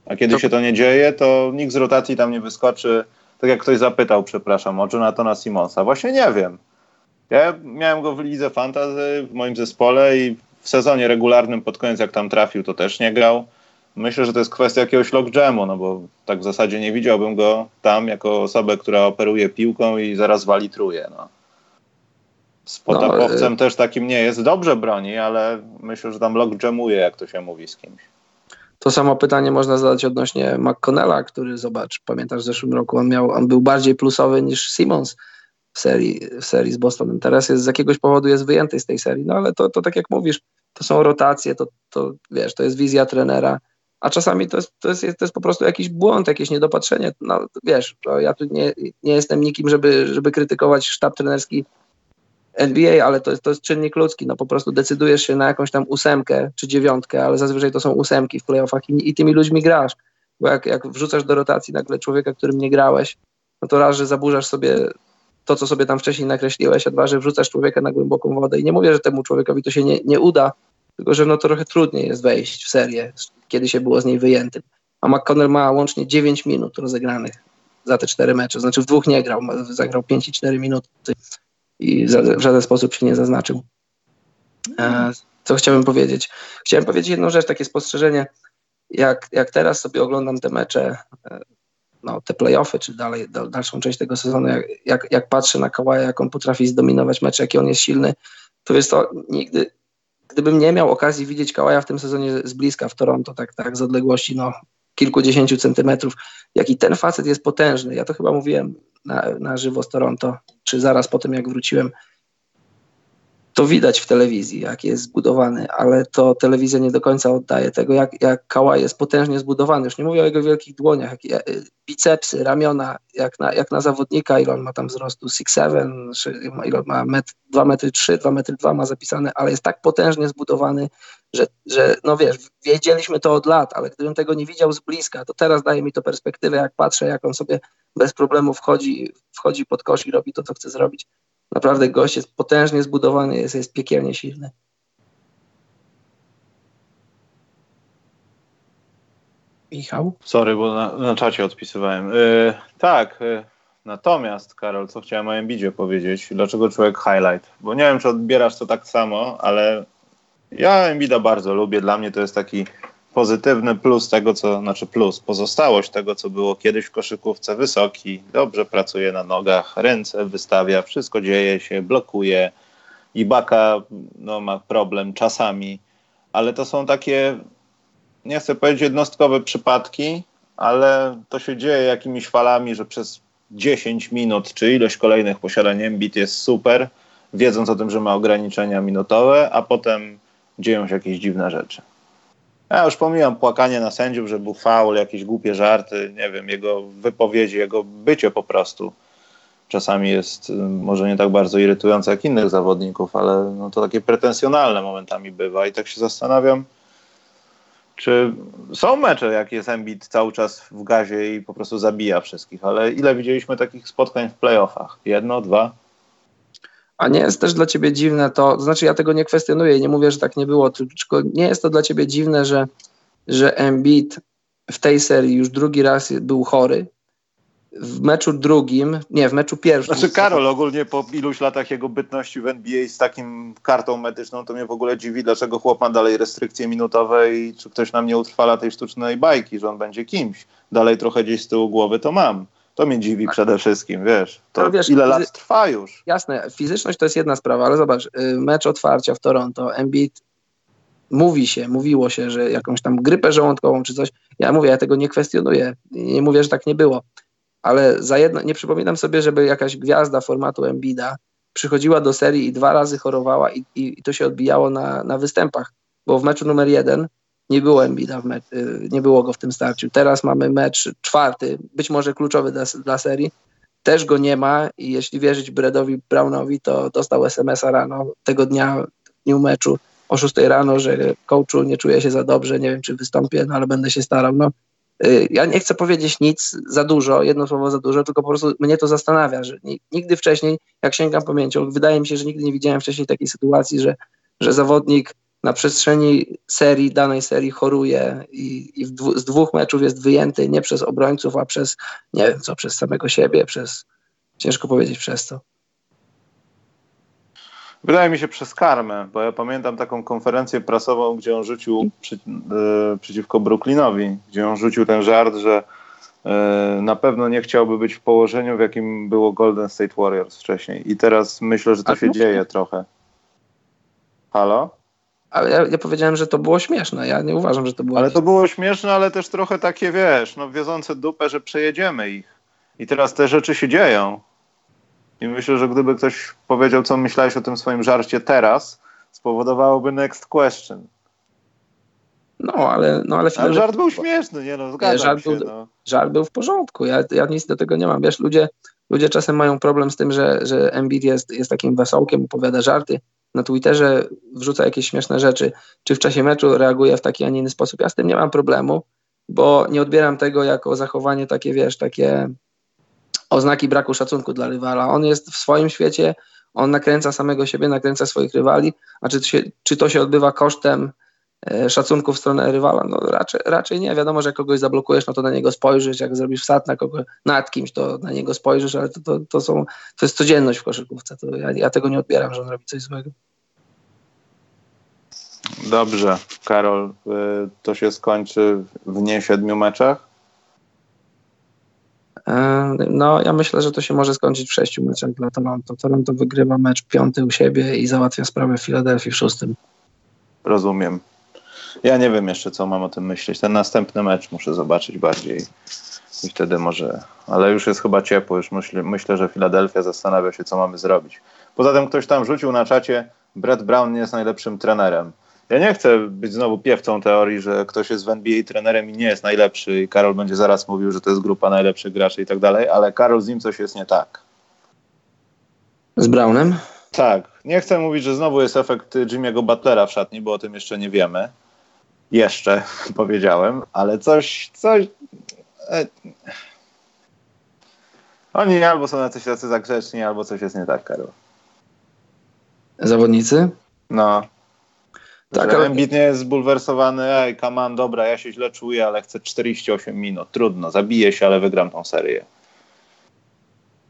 A kiedy to... się to nie dzieje, to nikt z rotacji tam nie wyskoczy. Tak jak ktoś zapytał, przepraszam, o Jonathana Simonsa. Właśnie nie wiem. Ja miałem go w lidze fantasy w moim zespole i w sezonie regularnym pod koniec jak tam trafił, to też nie grał. Myślę, że to jest kwestia jakiegoś lockjamu, no bo tak w zasadzie nie widziałbym go tam jako osobę, która operuje piłką i zaraz walitruje. No. Z potapowcem no, też takim nie jest. Dobrze broni, ale myślę, że tam lockjamuje, jak to się mówi z kimś. To samo pytanie można zadać odnośnie McConnella, który zobacz, pamiętasz w zeszłym roku on miał, on był bardziej plusowy niż Simmons w serii, w serii z Bostonem. Teraz jest z jakiegoś powodu jest wyjęty z tej serii, no ale to, to tak jak mówisz, to są rotacje, to, to wiesz, to jest wizja trenera a czasami to jest, to jest, to jest po prostu jakiś błąd, jakieś niedopatrzenie. No wiesz, ja tu nie, nie jestem nikim, żeby, żeby krytykować sztab trenerski NBA, ale to jest, to jest czynnik ludzki. No po prostu decydujesz się na jakąś tam ósemkę czy dziewiątkę, ale zazwyczaj to są ósemki w playoffach i, i tymi ludźmi grasz. Bo jak, jak wrzucasz do rotacji nagle człowieka, którym nie grałeś, no to raz, że zaburzasz sobie to, co sobie tam wcześniej nakreśliłeś, a dwa, że wrzucasz człowieka na głęboką wodę. I nie mówię, że temu człowiekowi to się nie, nie uda, tylko że no trochę trudniej jest wejść w serię, kiedy się było z niej wyjętym. A McConnell ma łącznie 9 minut rozegranych za te cztery mecze. Znaczy w dwóch nie grał, zagrał 5 i 4 minuty i w żaden sposób się nie zaznaczył. E, co chciałbym powiedzieć? Chciałem powiedzieć jedną rzecz, takie spostrzeżenie. Jak, jak teraz sobie oglądam te mecze, e, no, te playoffy, czy dalej, dalszą część tego sezonu, jak, jak, jak patrzę na Kawaja, jak on potrafi zdominować mecze, jaki on jest silny, to jest to nigdy, gdybym nie miał okazji widzieć Kawaja w tym sezonie z bliska w Toronto, tak, tak z odległości no, kilkudziesięciu centymetrów, jaki ten facet jest potężny. Ja to chyba mówiłem na, na żywo z Toronto, czy zaraz po tym, jak wróciłem to widać w telewizji, jak jest zbudowany, ale to telewizja nie do końca oddaje tego, jak, jak Kałaj jest potężnie zbudowany. Już nie mówię o jego wielkich dłoniach, jak, bicepsy, ramiona, jak na, jak na zawodnika, ile on ma tam wzrostu, 6'7", ile on ma met, 2 metry 3, 2 metry 2 ma zapisane, ale jest tak potężnie zbudowany, że, że no wiesz, wiedzieliśmy to od lat, ale gdybym tego nie widział z bliska, to teraz daje mi to perspektywę, jak patrzę, jak on sobie bez problemu wchodzi, wchodzi pod kosz i robi to, co chce zrobić. Naprawdę gość jest potężnie zbudowany, jest, jest piekielnie silny. Michał? Sorry, bo na, na czacie odpisywałem. Yy, tak, yy, natomiast Karol, co chciałem o Embidzie powiedzieć, dlaczego człowiek highlight? Bo nie wiem, czy odbierasz to tak samo, ale ja Embida bardzo lubię. Dla mnie to jest taki pozytywny plus tego, co, znaczy plus, pozostałość tego, co było kiedyś w koszykówce. Wysoki, dobrze pracuje na nogach, ręce wystawia, wszystko dzieje się, blokuje. Ibaka no, ma problem czasami, ale to są takie, nie chcę powiedzieć jednostkowe przypadki, ale to się dzieje jakimiś falami, że przez 10 minut czy ilość kolejnych posiadań Embiid jest super, wiedząc o tym, że ma ograniczenia minutowe, a potem dzieją się jakieś dziwne rzeczy. Ja już pomijam płakanie na sędziów, że był faul, jakieś głupie żarty, nie wiem, jego wypowiedzi, jego bycie po prostu czasami jest y, może nie tak bardzo irytujące jak innych zawodników, ale no to takie pretensjonalne momentami bywa i tak się zastanawiam, czy są mecze, jak jest Embiid cały czas w gazie i po prostu zabija wszystkich, ale ile widzieliśmy takich spotkań w playoffach? Jedno, dwa? A nie jest też dla ciebie dziwne to, to znaczy ja tego nie kwestionuję, nie mówię, że tak nie było, tylko nie jest to dla ciebie dziwne, że, że Embiid w tej serii już drugi raz był chory, w meczu drugim, nie, w meczu pierwszym. Znaczy Karol, ogólnie po iluś latach jego bytności w NBA z takim kartą medyczną, to mnie w ogóle dziwi, dlaczego chłop ma dalej restrykcje minutowe i czy ktoś nam nie utrwala tej sztucznej bajki, że on będzie kimś. Dalej trochę gdzieś z tyłu głowy to mam. To mnie dziwi tak. przede wszystkim, wiesz. To wiesz, ile lat trwa już? Jasne, fizyczność to jest jedna sprawa, ale zobacz, y, mecz otwarcia w Toronto, Embiid mówi się, mówiło się, że jakąś tam grypę żołądkową czy coś. Ja mówię, ja tego nie kwestionuję. Nie mówię, że tak nie było. Ale za jedno, nie przypominam sobie, żeby jakaś gwiazda formatu Embida przychodziła do serii i dwa razy chorowała i, i, i to się odbijało na, na występach. Bo w meczu numer jeden nie było Embida, y, nie było go w tym starciu. Teraz mamy mecz czwarty, być może kluczowy dla, dla serii. Też go nie ma i jeśli wierzyć Bredowi Brownowi, to dostał SMS-a rano tego dnia, w dniu meczu o 6 rano, że coachu nie czuję się za dobrze, nie wiem czy wystąpię, no ale będę się starał. No, y, ja nie chcę powiedzieć nic za dużo, jedno słowo za dużo, tylko po prostu mnie to zastanawia, że nigdy wcześniej, jak sięgam pamięcią, wydaje mi się, że nigdy nie widziałem wcześniej takiej sytuacji, że, że zawodnik na przestrzeni serii, danej serii choruje i, i dwu, z dwóch meczów jest wyjęty nie przez obrońców, a przez, nie wiem co, przez samego siebie, przez, ciężko powiedzieć przez co. Wydaje mi się przez karmę, bo ja pamiętam taką konferencję prasową, gdzie on rzucił przy, e, przeciwko Brooklynowi, gdzie on rzucił ten żart, że e, na pewno nie chciałby być w położeniu, w jakim było Golden State Warriors wcześniej. I teraz myślę, że to się dzieje trochę. Halo? Ale ja, ja, powiedziałem, że to było śmieszne. Ja nie uważam, że to było. Ale to było śmieszne, ale też trochę takie, wiesz, no wiedzące dupę, że przejedziemy ich. I teraz te rzeczy się dzieją. I myślę, że gdyby ktoś powiedział, co myślałeś o tym swoim żarcie teraz, spowodowałoby next question. No, ale, no, ale, ale żart był śmieszny, nie no, zgadzam żart się. Był, no. Żart był w porządku, ja, ja nic do tego nie mam. Wiesz, ludzie, ludzie czasem mają problem z tym, że, że Embiid jest, jest takim wesołkiem, opowiada żarty, na Twitterze wrzuca jakieś śmieszne rzeczy, czy w czasie meczu reaguje w taki, a nie inny sposób. Ja z tym nie mam problemu, bo nie odbieram tego jako zachowanie takie, wiesz, takie oznaki braku szacunku dla rywala. On jest w swoim świecie, on nakręca samego siebie, nakręca swoich rywali, a czy to się, czy to się odbywa kosztem szacunku w stronę rywala? No raczej, raczej nie. Wiadomo, że jak kogoś zablokujesz, no to na niego spojrzysz, jak zrobisz wsad na kogo, nad kimś, to na niego spojrzysz, ale to, to, to, są, to jest codzienność w koszykówce. To ja, ja tego nie odbieram, że on robi coś złego. Dobrze, Karol, y, to się skończy w nie siedmiu meczach? E, no, ja myślę, że to się może skończyć w sześciu meczach dla Toronto. Toronto wygrywa mecz piąty u siebie i załatwia sprawę w Filadelfii w szóstym. Rozumiem. Ja nie wiem jeszcze, co mam o tym myśleć. Ten następny mecz muszę zobaczyć bardziej i wtedy może. Ale już jest chyba ciepło. Już myślę, myślę że Filadelfia zastanawia się, co mamy zrobić. Poza tym ktoś tam rzucił na czacie, Brett Brown nie jest najlepszym trenerem. Ja nie chcę być znowu piewcą teorii, że ktoś jest w NBA trenerem i nie jest najlepszy i Karol będzie zaraz mówił, że to jest grupa najlepszych graczy i tak dalej, ale Karol z nim coś jest nie tak. Z Brownem? Tak. Nie chcę mówić, że znowu jest efekt Jimmy'ego Butlera w szatni, bo o tym jeszcze nie wiemy. Jeszcze powiedziałem, ale coś, coś... E, oni albo są jacyś tacy zagrzeczni, albo coś jest nie tak, Karol. Zawodnicy? No. Tak, ale... Embiid nie jest zbulwersowany, ej, kaman, dobra, ja się źle czuję, ale chcę 48 minut, trudno, zabiję się, ale wygram tą serię.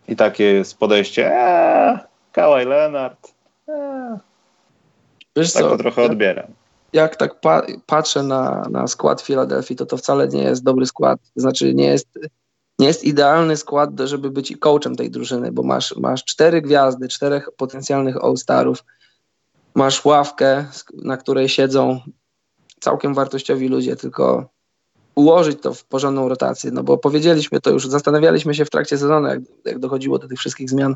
I takie jest podejście, eee, Kawhi Leonard, eee. Wiesz tak co, to trochę jak, odbieram. Jak tak pa patrzę na, na skład Filadelfii, to to wcale nie jest dobry skład, znaczy nie jest, nie jest idealny skład, żeby być coachem tej drużyny, bo masz, masz cztery gwiazdy, czterech potencjalnych All-Starów, masz ławkę, na której siedzą całkiem wartościowi ludzie, tylko ułożyć to w porządną rotację, no bo powiedzieliśmy to już, zastanawialiśmy się w trakcie sezonu, jak, jak dochodziło do tych wszystkich zmian,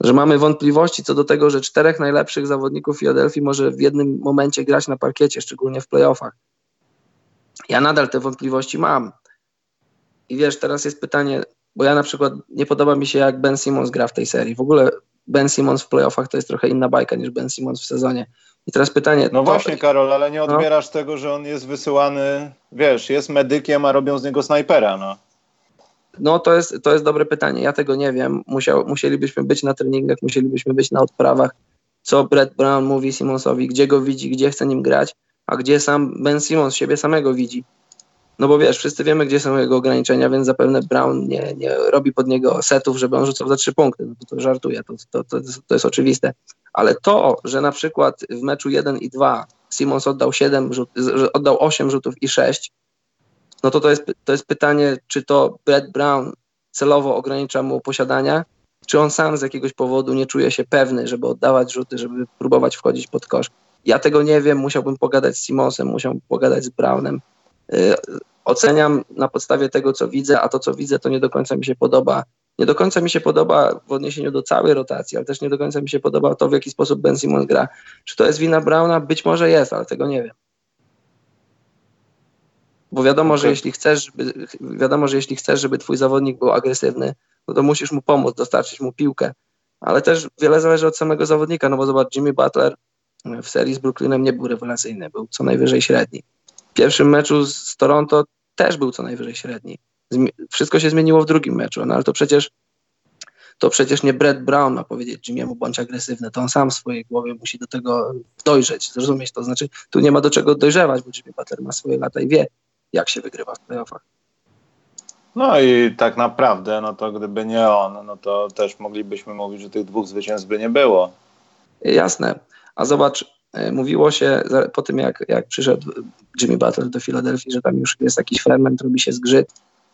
że mamy wątpliwości co do tego, że czterech najlepszych zawodników Filadelfii może w jednym momencie grać na parkiecie, szczególnie w playoffach. Ja nadal te wątpliwości mam. I wiesz, teraz jest pytanie, bo ja na przykład nie podoba mi się, jak Ben Simmons gra w tej serii. W ogóle Ben Simmons w playoffach to jest trochę inna bajka niż Ben Simmons w sezonie. I teraz pytanie. No to... właśnie, Karol, ale nie no. odbierasz no. tego, że on jest wysyłany, wiesz, jest medykiem, a robią z niego snajpera, no. No to jest, to jest dobre pytanie. Ja tego nie wiem. Musiał, musielibyśmy być na treningach, musielibyśmy być na odprawach. Co Brett Brown mówi Simonsowi, gdzie go widzi, gdzie chce nim grać, a gdzie sam Ben Simmons siebie samego widzi. No bo wiesz, wszyscy wiemy, gdzie są jego ograniczenia, więc zapewne Brown nie, nie robi pod niego setów, żeby on rzucał za trzy punkty. No to, to żartuje, to, to, to, to jest oczywiste. Ale to, że na przykład w meczu 1 i 2 Simons oddał 7 rzut, oddał 8 rzutów i 6, no to to jest, to jest pytanie, czy to Brett Brown celowo ogranicza mu posiadania, czy on sam z jakiegoś powodu nie czuje się pewny, żeby oddawać rzuty, żeby próbować wchodzić pod kosz. Ja tego nie wiem, musiałbym pogadać z Simonsem, musiałbym pogadać z Brownem. Y, oceniam na podstawie tego, co widzę, a to, co widzę, to nie do końca mi się podoba. Nie do końca mi się podoba w odniesieniu do całej rotacji, ale też nie do końca mi się podoba to, w jaki sposób Ben Simon gra. Czy to jest wina Browna? Być może jest, ale tego nie wiem. Bo wiadomo, okay. że jeśli chcesz, żeby, wiadomo, że jeśli chcesz, żeby twój zawodnik był agresywny, no to musisz mu pomóc, dostarczyć mu piłkę. Ale też wiele zależy od samego zawodnika, no bo zobacz, Jimmy Butler w serii z Brooklynem nie był rewelacyjny, był co najwyżej średni pierwszym meczu z Toronto też był co najwyżej średni. Wszystko się zmieniło w drugim meczu, no ale to przecież to przecież nie Brett Brown ma powiedzieć Jimmy'emu bądź agresywny, to on sam w swojej głowie musi do tego dojrzeć, zrozumieć to. Znaczy, tu nie ma do czego dojrzewać, bo Jimmy Butler ma swoje lata i wie, jak się wygrywa w playoffach. No i tak naprawdę, no to gdyby nie on, no to też moglibyśmy mówić, że tych dwóch zwycięstw by nie było. Jasne. A zobacz, mówiło się po tym, jak, jak przyszedł Jimmy Butler do Filadelfii, że tam już jest jakiś ferment, robi się zgrzyt.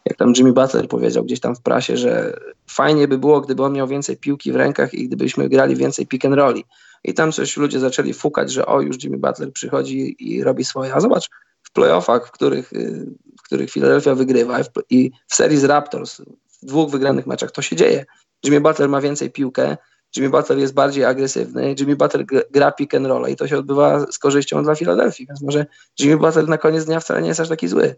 Jak tam Jimmy Butler powiedział gdzieś tam w prasie, że fajnie by było, gdyby on miał więcej piłki w rękach i gdybyśmy grali więcej pick and rolli. I tam coś ludzie zaczęli fukać, że o, już Jimmy Butler przychodzi i robi swoje. A zobacz, w playoffach, w których, y, w których Philadelphia wygrywa i w serii z Raptors, w dwóch wygranych meczach, to się dzieje. Jimmy Butler ma więcej piłkę, Jimmy Butler jest bardziej agresywny, Jimmy Butler gra pick and roll i to się odbywa z korzyścią dla Filadelfii, więc może Jimmy Butler na koniec dnia wcale nie jest aż taki zły.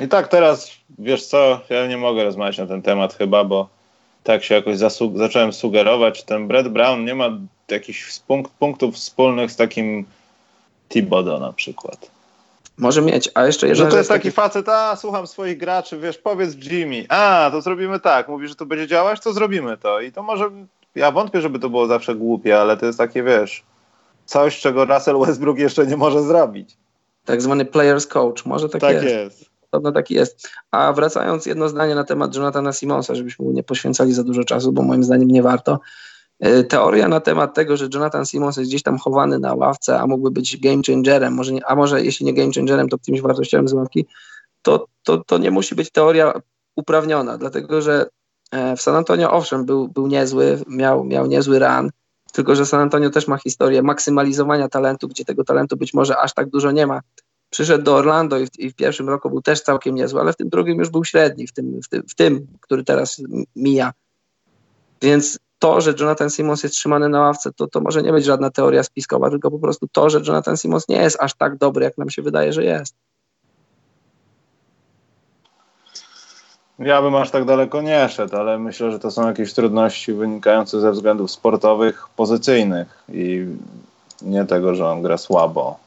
I tak teraz, wiesz co, ja nie mogę rozmawiać na ten temat chyba, bo tak się jakoś zasu zacząłem sugerować, ten Brett Brown nie ma jakichś punktów wspólnych z takim Thibodeau na przykład. Może mieć, a jeszcze Że to jest taki facet, a słucham swoich graczy, wiesz, powiedz Jimmy, a to zrobimy tak, mówi, że to będzie działać, to zrobimy to. I to może, ja wątpię, żeby to było zawsze głupie, ale to jest takie, wiesz, coś, czego Russell Westbrook jeszcze nie może zrobić. Tak zwany players coach, może tak, tak jest. jest. Podobno tak jest. A wracając jedno zdanie na temat Jonathana Simonsa, żebyśmy mu nie poświęcali za dużo czasu, bo moim zdaniem nie warto. E, teoria na temat tego, że Jonathan Simons jest gdzieś tam chowany na ławce, a mógłby być game changerem, może nie, a może jeśli nie game changerem, to kimś wartościowym z ławki, to, to, to nie musi być teoria uprawniona, dlatego że e, w San Antonio owszem był, był niezły, miał, miał niezły run, tylko że San Antonio też ma historię maksymalizowania talentu, gdzie tego talentu być może aż tak dużo nie ma. Przyszedł do Orlando i w, i w pierwszym roku był też całkiem niezły, ale w tym drugim już był średni, w tym, w tym, w tym który teraz mija. Więc to, że Jonathan Simons jest trzymany na ławce, to, to może nie być żadna teoria spiskowa, tylko po prostu to, że Jonathan Simons nie jest aż tak dobry, jak nam się wydaje, że jest. Ja bym aż tak daleko nie szedł, ale myślę, że to są jakieś trudności wynikające ze względów sportowych, pozycyjnych i nie tego, że on gra słabo.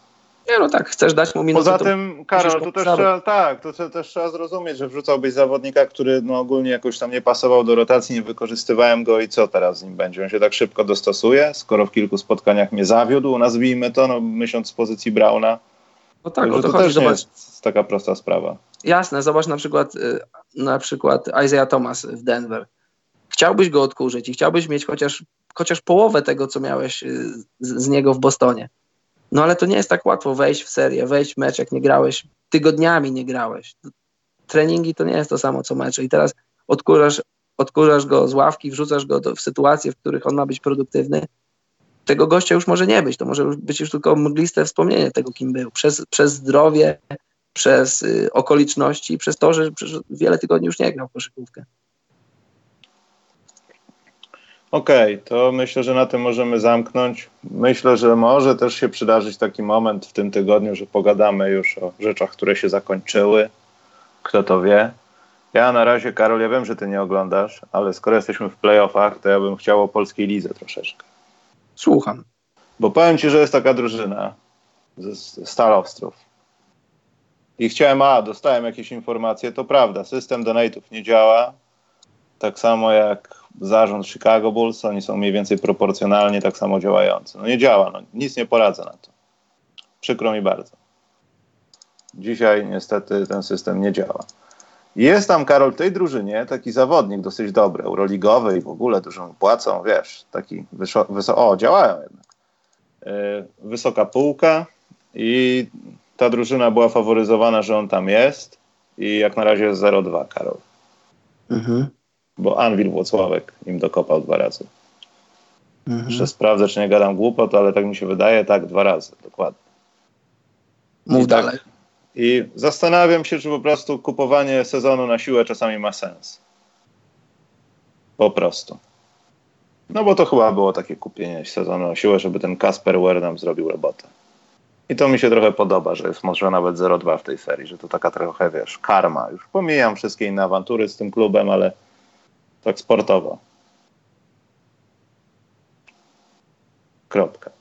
Nie, no tak, chcesz dać mu minutę. Poza tym, Karol, to też trzeba, tak, to też trzeba zrozumieć, że wrzucałbyś zawodnika, który no, ogólnie jakoś tam nie pasował do rotacji, nie wykorzystywałem go i co teraz z nim będzie? On się tak szybko dostosuje, skoro w kilku spotkaniach mnie zawiódł, nazwijmy to, no, myśląc z pozycji Brauna. No tak, o to, to też zobacz. nie jest taka prosta sprawa. Jasne, zobacz na przykład, y, na przykład Isaiah Thomas w Denver. Chciałbyś go odkurzyć i chciałbyś mieć chociaż, chociaż połowę tego, co miałeś y, z, z niego w Bostonie. No ale to nie jest tak łatwo wejść w serię, wejść w mecz, jak nie grałeś, tygodniami nie grałeś. Treningi to nie jest to samo co mecze i teraz odkurzasz, odkurzasz go z ławki, wrzucasz go do, w sytuacje, w których on ma być produktywny. Tego gościa już może nie być, to może być już tylko mgliste wspomnienie tego, kim był. Przez, przez zdrowie, przez y, okoliczności, przez to, że, że wiele tygodni już nie grał w koszykówkę. Okej, okay, to myślę, że na tym możemy zamknąć. Myślę, że może też się przydarzyć taki moment w tym tygodniu, że pogadamy już o rzeczach, które się zakończyły. Kto to wie? Ja na razie, Karol, ja wiem, że ty nie oglądasz, ale skoro jesteśmy w playoffach, to ja bym chciał o polskiej lidze troszeczkę. Słucham. Bo powiem ci, że jest taka drużyna z Stal Ostrów. I chciałem, a dostałem jakieś informacje, to prawda, system donate'ów nie działa, tak samo jak zarząd Chicago Bulls, oni są mniej więcej proporcjonalnie tak samo działający. No nie działa, no, nic nie poradzę na to. Przykro mi bardzo. Dzisiaj niestety ten system nie działa. Jest tam, Karol, w tej drużynie taki zawodnik dosyć dobry, euroligowy i w ogóle dużo płacą, wiesz, taki wysoko, wyso o, działają jednak. Yy, wysoka półka i ta drużyna była faworyzowana, że on tam jest i jak na razie jest 0-2, Karol. Mhm bo Anwil Włocławek im dokopał dwa razy. Mhm. Jeszcze sprawdzę, czy nie gadam głupot, ale tak mi się wydaje, tak, dwa razy, dokładnie. Mów I tak- dalej. Tak, I zastanawiam się, czy po prostu kupowanie sezonu na siłę czasami ma sens. Po prostu. No bo to chyba było takie kupienie sezonu na siłę, żeby ten Kasper Ware nam zrobił robotę. I to mi się trochę podoba, że jest może nawet 0-2 w tej serii, że to taka trochę, wiesz, karma. Już pomijam wszystkie inne awantury z tym klubem, ale tak sportowo. Kropka.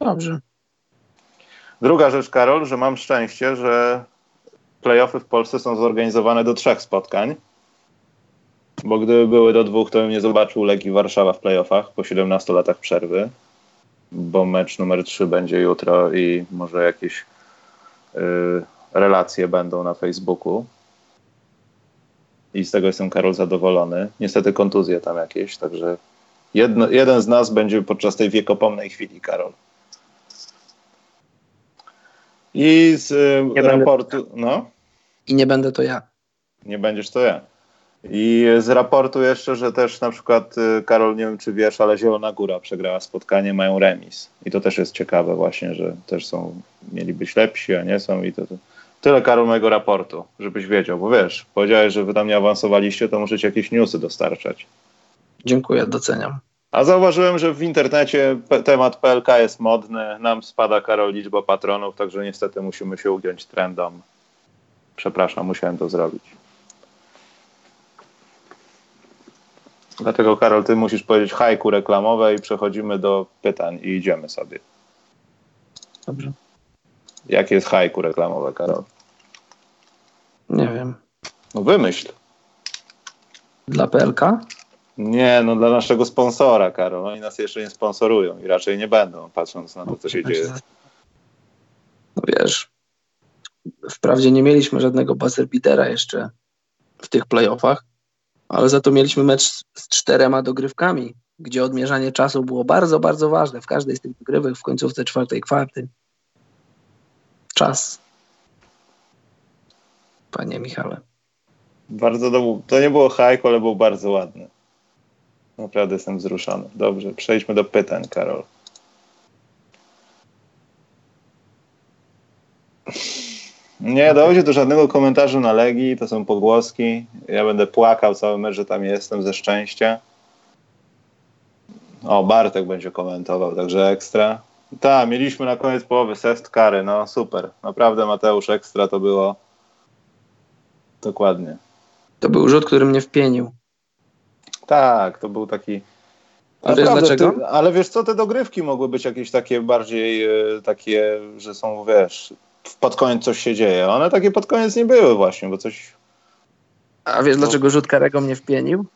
Dobrze. Druga rzecz, Karol, że mam szczęście, że playoffy w Polsce są zorganizowane do trzech spotkań. Bo gdyby były do dwóch, to bym nie zobaczył Legii Warszawa w playoffach po 17 latach przerwy. Bo mecz numer 3 będzie jutro i może jakieś y, relacje będą na Facebooku i z tego jestem, Karol, zadowolony. Niestety kontuzje tam jakieś, także jedno, jeden z nas będzie podczas tej wiekopomnej chwili, Karol. I z nie raportu, będę... no. I nie będę to ja. Nie będziesz to ja. I z raportu jeszcze, że też na przykład, y, Karol, nie wiem czy wiesz, ale Zielona Góra przegrała spotkanie, mają remis. I to też jest ciekawe właśnie, że też są, mieli być lepsi, a nie są i to, to Tyle, Karol, mojego raportu, żebyś wiedział, bo wiesz, powiedziałeś, że wy tam nie awansowaliście, to możecie jakieś newsy dostarczać. Dziękuję, doceniam. A zauważyłem, że w internecie temat PLK jest modny, nam spada, Karol, liczba patronów, także niestety musimy się ugiąć trendom. Przepraszam, musiałem to zrobić. Dlatego, Karol, ty musisz powiedzieć hajku reklamowe i przechodzimy do pytań i idziemy sobie. Dobrze. Jakie jest hajku reklamowe, Karol? Nie wiem. No wymyśl. Dla PLK? Nie, no dla naszego sponsora, Karol. Oni nas jeszcze nie sponsorują i raczej nie będą, patrząc na to, co się dzieje. No wiesz, wprawdzie nie mieliśmy żadnego buzzer beatera jeszcze w tych playoffach, ale za to mieliśmy mecz z czterema dogrywkami, gdzie odmierzanie czasu było bardzo, bardzo ważne w każdej z tych dogrywek w końcówce czwartej kwarty. Czas. Panie Michale. Bardzo do... To nie było hajko, ale był bardzo ładny. Naprawdę jestem wzruszony. Dobrze, przejdźmy do pytań, Karol. Nie dojdzie do żadnego komentarzu na Legii, to są pogłoski. Ja będę płakał cały mecz, że tam jestem ze szczęścia. O, Bartek będzie komentował, także ekstra. Tak, mieliśmy na koniec połowy seft kary, no super. Naprawdę Mateusz ekstra to było. Dokładnie. To był rzut, który mnie wpienił. Tak, to był taki. A wiesz dlaczego? Ty, ale wiesz co, te dogrywki mogły być jakieś takie bardziej e, takie, że są, wiesz, pod koniec coś się dzieje. One takie pod koniec nie były właśnie, bo coś... A wiesz, dlaczego rzut karego mnie wpienił?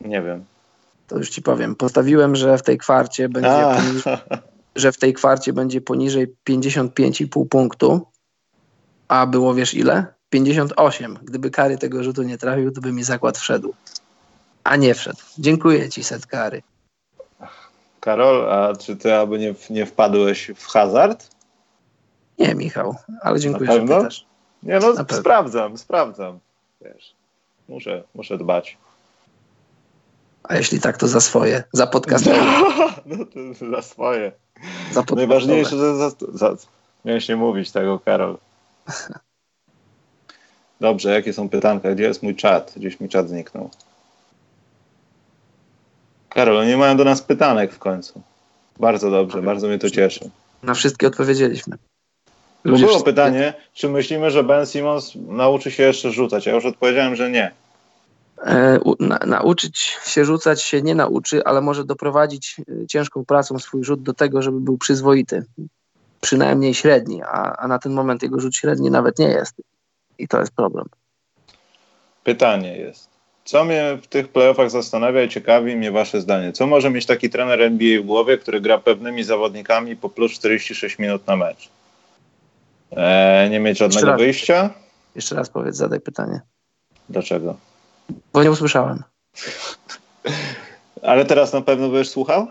Nie wiem. To już ci powiem. Postawiłem, że w tej kwarcie będzie, poniżej, że w tej kwarcie będzie poniżej 55,5 punktu, a było wiesz ile? 58. Gdyby kary tego rzutu nie trafił, to by mi zakład wszedł. A nie wszedł. Dziękuję ci, set kary. Karol, a czy ty aby nie, nie wpadłeś w hazard? Nie, Michał, ale dziękuję, że pytasz. Nie, no sprawdzam, sprawdzam. Wiesz, muszę, muszę dbać. A jeśli tak, to za swoje, za podcast. No, to za swoje. Za Najważniejsze, że za, za, miałeś nie mówić tego, Karol. Dobrze, jakie są pytanka? Gdzie jest mój czat? Gdzieś mi czat zniknął. Karol, nie mają do nas pytanek w końcu. Bardzo dobrze, bardzo mnie to cieszy. Na wszystkie odpowiedzieliśmy. Ludzie było pytanie, czy myślimy, że Ben Simmons nauczy się jeszcze rzucać? Ja już odpowiedziałem, że nie. E, na, nauczyć się rzucać się nie nauczy, ale może doprowadzić e, ciężką pracą swój rzut do tego, żeby był przyzwoity. Przynajmniej średni, a, a na ten moment jego rzut średni nawet nie jest. I to jest problem. Pytanie jest. Co mnie w tych playoffach zastanawia i ciekawi mnie wasze zdanie. Co może mieć taki trener NBA w głowie, który gra pewnymi zawodnikami po plus 46 minut na mecz? Eee, nie mieć żadnego Jeszcze wyjścia? Jeszcze raz powiedz, zadaj pytanie. Dlaczego? Bo nie usłyszałem. ale teraz na pewno będziesz słuchał?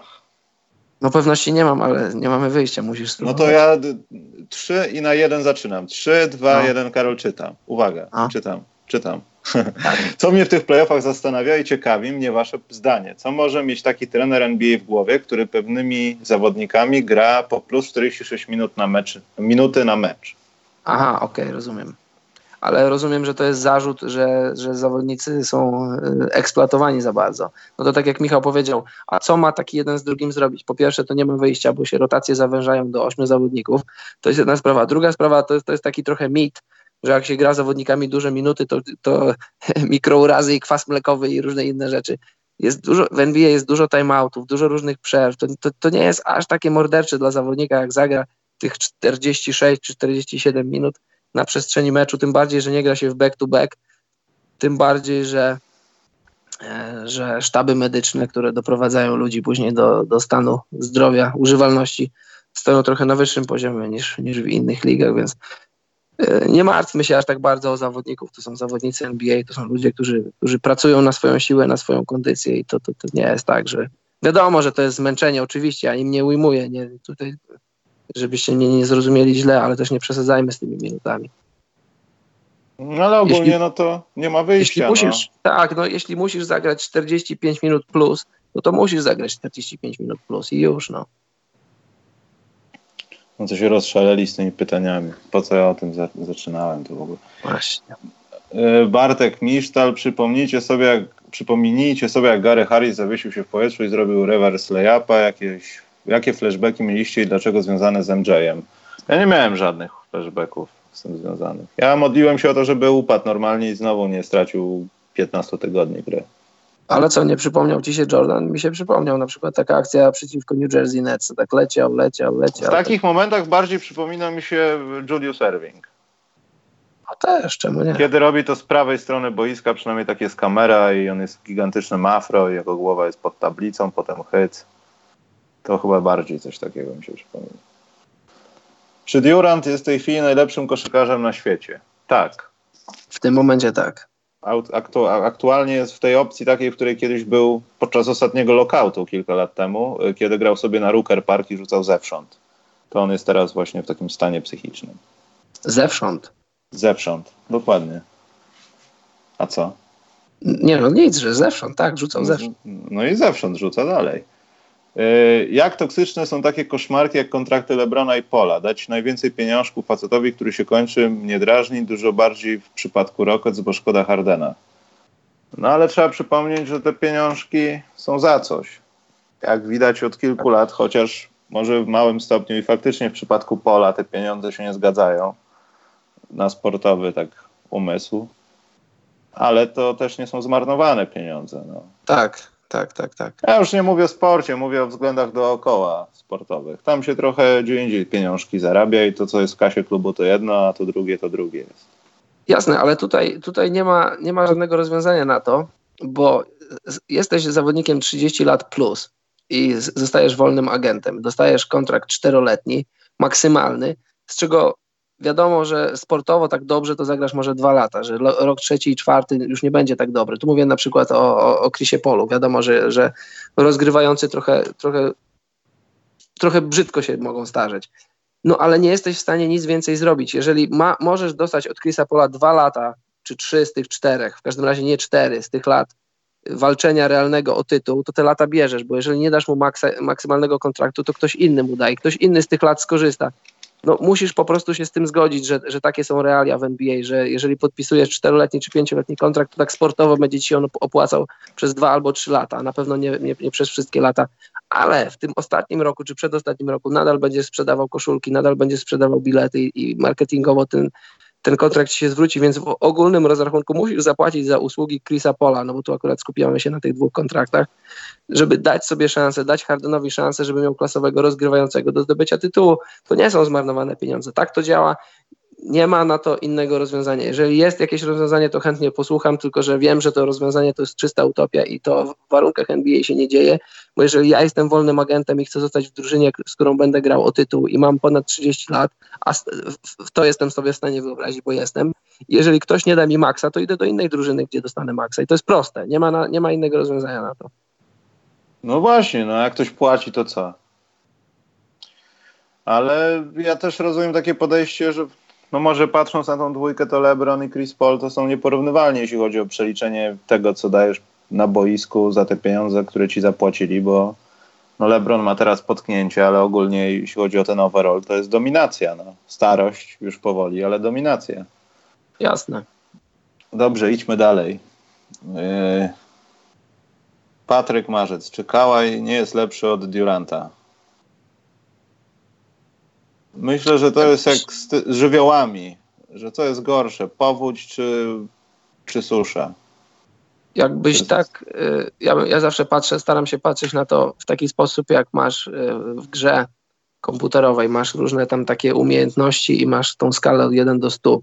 No pewności nie mam, ale nie mamy wyjścia, musisz spróbować. No to ja trzy i na jeden zaczynam. Trzy, dwa, no. jeden, Karol, czytam. Uwaga, A? czytam, czytam. Tak. Co mnie w tych playoffach zastanawia i ciekawi mnie wasze zdanie. Co może mieć taki trener NBA w głowie, który pewnymi zawodnikami gra po plus 46 minut na mecz, minuty na mecz? Aha, okej, okay, rozumiem. Ale rozumiem, że to jest zarzut, że, że zawodnicy są e, eksploatowani za bardzo. No to tak jak Michał powiedział, a co ma taki jeden z drugim zrobić? Po pierwsze, to nie ma wyjścia, bo się rotacje zawężają do ośmiu zawodników. To jest jedna sprawa. Druga sprawa to to jest taki trochę mit, że jak się gra zawodnikami duże minuty, to, to mikrourazy i kwas mlekowy i różne inne rzeczy. Jest dużo, w NBA jest dużo timeoutów, dużo różnych przerw. To, to, to nie jest aż takie mordercze dla zawodnika, jak zagra tych 46 czy 47 minut na przestrzeni meczu, tym bardziej, że nie gra się w back-to-back, tym bardziej, że, e, że sztaby medyczne, które doprowadzają ludzi później do, do stanu zdrowia, używalności, stoją trochę na wyższym poziomie niż, niż w innych ligach, więc E, nie martwmy się aż tak bardzo o zawodników. To są zawodnicy NBA, to są ludzie, którzy, którzy pracują na swoją siłę, na swoją kondycję i to, to, to nie jest tak, że wiadomo, że to jest zmęczenie, oczywiście, ja im nie ujmuję, nie, tutaj, żebyście mnie nie zrozumieli źle, ale też nie przesadzajmy z tymi minutami. No ale ogólnie jeśli, no to nie ma wyjścia. Jeśli musisz, no. Tak, no jeśli musisz zagrać 45 minut plus, no to musisz zagrać 45 minut plus i już, no. No to się rozszaleli z tymi pytaniami. Po co ja o tym za zaczynałem to w ogóle? Właśnie. E, Bartek Misztal, przypomnijcie sobie, jak, przypomnijcie sobie, jak Gary Harris zawiesił się w powietrzu i zrobił reverse layupa. Jakieś, jakie flashbacki mieliście i dlaczego związane z MJ-em? Ja nie miałem żadnych flashbacków z tym związanych. Ja modliłem się o to, żeby upadł normalnie i znowu nie stracił 15 tygodni gry. Ale co, nie przypomniał ci się Jordan? Mi się przypomniał na przykład taka akcja przeciwko New Jersey Nets. Tak leciał, leciał, leciał. W takich momentach bardziej przypomina mi się Julius Erving. A też, czemu nie? Kiedy robi to z prawej strony boiska, przynajmniej tak jest kamera i on jest gigantycznym afro i jego głowa jest pod tablicą, potem hyc. To chyba bardziej coś takiego mi się przypomina. Czy Durant jest w tej chwili najlepszym koszykarzem na świecie? Tak. W tym momencie tak. Aktu aktualnie jest w tej opcji takiej, w której kiedyś był podczas ostatniego lockoutu kilka lat temu, kiedy grał sobie na Rooker Park i rzucał zewsząd. To on jest teraz właśnie w takim stanie psychicznym. Zewsząd? Zewsząd, dokładnie. A co? Nie no, nic, że zewsząd, tak, rzucał zewsząd. No i zewsząd rzuca dalej. Yy, jak toksyczne są takie koszmarki jak kontrakty Lebrona i Pola? Dać najwięcej pieniążków facetowi, który się kończy, mnie drażni, dużo bardziej w przypadku Rockets, bo szkoda Hardena. No ale trzeba przypomnieć, że te pieniążki są za coś. Jak widać od kilku lat, chociaż może w małym stopniu i faktycznie w przypadku Pola te pieniądze się nie zgadzają na sportowy tak umysł, ale to też nie są zmarnowane pieniądze. No. Tak, tak, tak, tak. Ja już nie mówię o sporcie, mówię o względach dookoła sportowych. Tam się trochę gdzie indziej pieniążki zarabia i to, co jest w kasie klubu, to jedno, a to drugie, to drugie jest. Jasne, ale tutaj, tutaj nie, ma, nie ma żadnego rozwiązania na to, bo jesteś zawodnikiem 30 lat plus i zostajesz wolnym agentem. Dostajesz kontrakt czteroletni, maksymalny, z czego wiadomo, że sportowo tak dobrze to zagrasz może dwa lata, że rok trzeci i czwarty już nie będzie tak dobry. Tu mówię na przykład o, o, o Chrisie Polu. Wiadomo, że, że rozgrywający trochę, trochę, trochę brzydko się mogą starzeć. No ale nie jesteś w stanie nic więcej zrobić. Jeżeli ma, możesz dostać od Chrisa Pola dwa lata, czy trzy z tych czterech, w każdym razie nie cztery z tych lat walczenia realnego o tytuł, to te lata bierzesz, bo jeżeli nie dasz mu maksa, maksymalnego kontraktu, to ktoś inny mu da i ktoś inny z tych lat skorzysta no, musisz po prostu się z tym zgodzić, że, że takie są realia w NBA, że jeżeli podpisujesz czteroletni czy pięcioletni kontrakt, to tak sportowo będzie ci on opłacał przez dwa albo trzy lata, na pewno nie, nie, nie przez wszystkie lata, ale w tym ostatnim roku czy przedostatnim roku nadal będzie sprzedawał koszulki, nadal będzie sprzedawał bilety i, i marketingowo ten, ten kontrakt się zwróci, więc w ogólnym rozrachunku musisz zapłacić za usługi Chrisa Pola, no bo tu akurat skupiamy się na tych dwóch kontraktach, żeby dać sobie szansę, dać Hardenowi szansę, żeby miał klasowego rozgrywającego do zdobycia tytułu. To nie są zmarnowane pieniądze. Tak to działa nie ma na to innego rozwiązania. Jeżeli jest jakieś rozwiązanie, to chętnie posłucham, tylko że wiem, że to rozwiązanie to jest czysta utopia i to w warunkach NBA się nie dzieje, bo jeżeli ja jestem wolnym agentem i chcę zostać w drużynie, z którą będę grał o tytuł i mam ponad 30 lat, a to jestem sobie w stanie wyobrazić, bo jestem, jeżeli ktoś nie da mi maksa, to idę do innej drużyny, gdzie dostanę maksa i to jest proste, nie ma, na, nie ma innego rozwiązania na to. No właśnie, no jak ktoś płaci, to co? Ale ja też rozumiem takie podejście, że no może patrząc na tą dwójkę, to LeBron i Chris Paul to są nieporównywalni, jeśli chodzi o przeliczenie tego, co dajesz na boisku za te pieniądze, które ci zapłacili, bo no LeBron ma teraz potknięcie, ale ogólnie jeśli chodzi o ten overall, to jest dominacja. No. Starość już powoli, ale dominacja. Jasne. Dobrze, idźmy dalej. Yy... Patryk Marzec. Czy Kałaj nie jest lepszy od Duranta? Myślę, że to jest jak z, z żywiołami, że co jest gorsze, powódź czy, czy susza. Jakbyś tak, y, ja, ja zawsze patrzę, staram się patrzeć na to w taki sposób, jak masz y, w grze komputerowej, masz różne tam takie umiejętności i masz tą skalę od 1 do 100.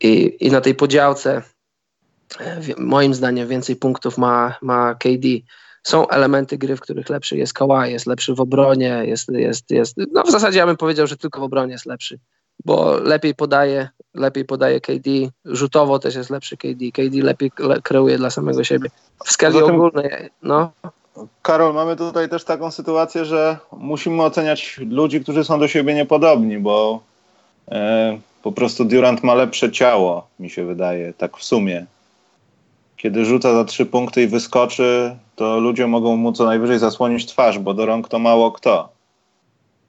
I, i na tej podziałce y, moim zdaniem więcej punktów ma, ma KD są elementy gry, w których lepszy jest Kawhi, jest lepszy w obronie, jest, jest, jest, no w zasadzie ja bym powiedział, że tylko w obronie jest lepszy, bo lepiej podaje, lepiej podaje KD, rzutowo też jest lepszy KD, KD lepiej kreuje dla samego siebie. W skali Zatem, ogólnej, no. Karol, mamy tutaj też taką sytuację, że musimy oceniać ludzi, którzy są do siebie niepodobni, bo e, po prostu Durant ma lepsze ciało, mi się wydaje, tak w sumie kiedy rzuca za trzy punkty i wyskoczy, to ludzie mogą mu co najwyżej zasłonić twarz, bo do rąk to mało kto.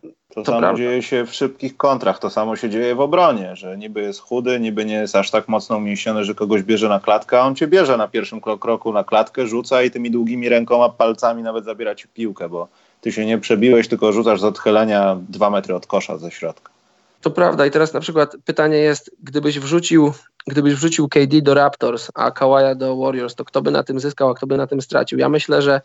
To, To samo prawda. dzieje się w szybkich kontrach, to samo się dzieje w obronie, że niby jest chudy, niby nie jest aż tak mocno umięśniony, że kogoś bierze na klatkę, a on cię bierze na pierwszym kro- kroku na klatkę, rzuca i tymi długimi rękoma, palcami nawet zabiera ci piłkę, bo ty się nie przebiłeś, tylko rzucasz z odchylenia dwa metry od kosza ze środka. To prawda. I teraz na przykład pytanie jest, gdybyś wrzucił, gdybyś wrzucił KD do Raptors, a Kawaja do Warriors, to kto by na tym zyskał, a kto by na tym stracił? Ja myślę, że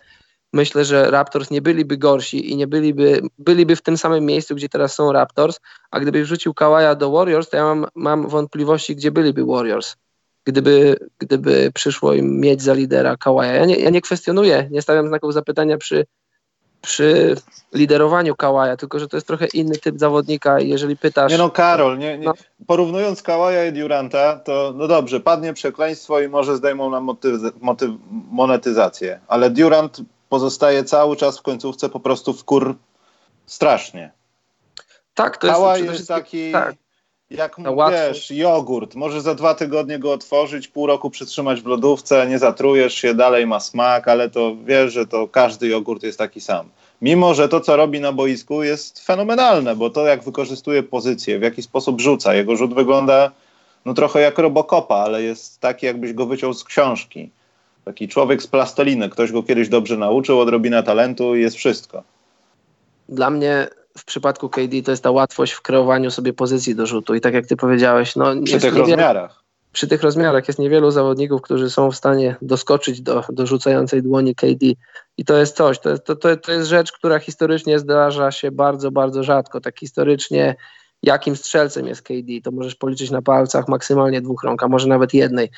myślę, że Raptors nie byliby gorsi i nie byliby, byliby w tym samym miejscu, gdzie teraz są Raptors, a gdybyś wrzucił Kawaja do Warriors, to ja mam, mam wątpliwości, gdzie byliby Warriors. Gdyby, gdyby przyszło im mieć za lidera Kawaja. Ja nie, ja nie kwestionuję, nie stawiam znaków zapytania przy, przy liderowaniu Kawaja, tylko że to jest trochę inny typ zawodnika i jeżeli pytasz... Nie no, Karol, nie, nie, No. porównując Kałaja i Duranta, to no dobrze, padnie przekleństwo i może zdejmą nam motyw, motyw, monetyzację, ale Durant pozostaje cały czas w końcówce po prostu w kur strasznie. Tak, to jest Kałaj jest wszystkim- taki, tak. Jak wiesz, jogurt. Może za dwa tygodnie go otworzyć, pół roku przytrzymać w lodówce, nie zatrujesz się, dalej ma smak, ale to wiesz, że to każdy jogurt jest taki sam. Mimo, że to, co robi na boisku jest fenomenalne, bo to jak wykorzystuje pozycję, w jaki sposób rzuca. Jego rzut wygląda no trochę jak Robocopa, ale jest taki, jakbyś go wyciął z książki. Taki człowiek z plasteliny. Ktoś go kiedyś dobrze nauczył, odrobina talentu i jest wszystko. Dla mnie w przypadku KD to jest ta łatwość w kreowaniu sobie pozycji do rzutu i tak jak ty powiedziałeś, no Przy tych niewiele- rozmiarach. przy tych rozmiarach jest niewielu zawodników, którzy są w stanie doskoczyć do, do rzucającej dłoni KD i to jest coś, to, jest- to, to, to jest rzecz, która historycznie zdarza się bardzo, bardzo rzadko, tak historycznie jakim strzelcem jest KD, to możesz policzyć na palcach maksymalnie dwóch rąk, a może nawet jednej.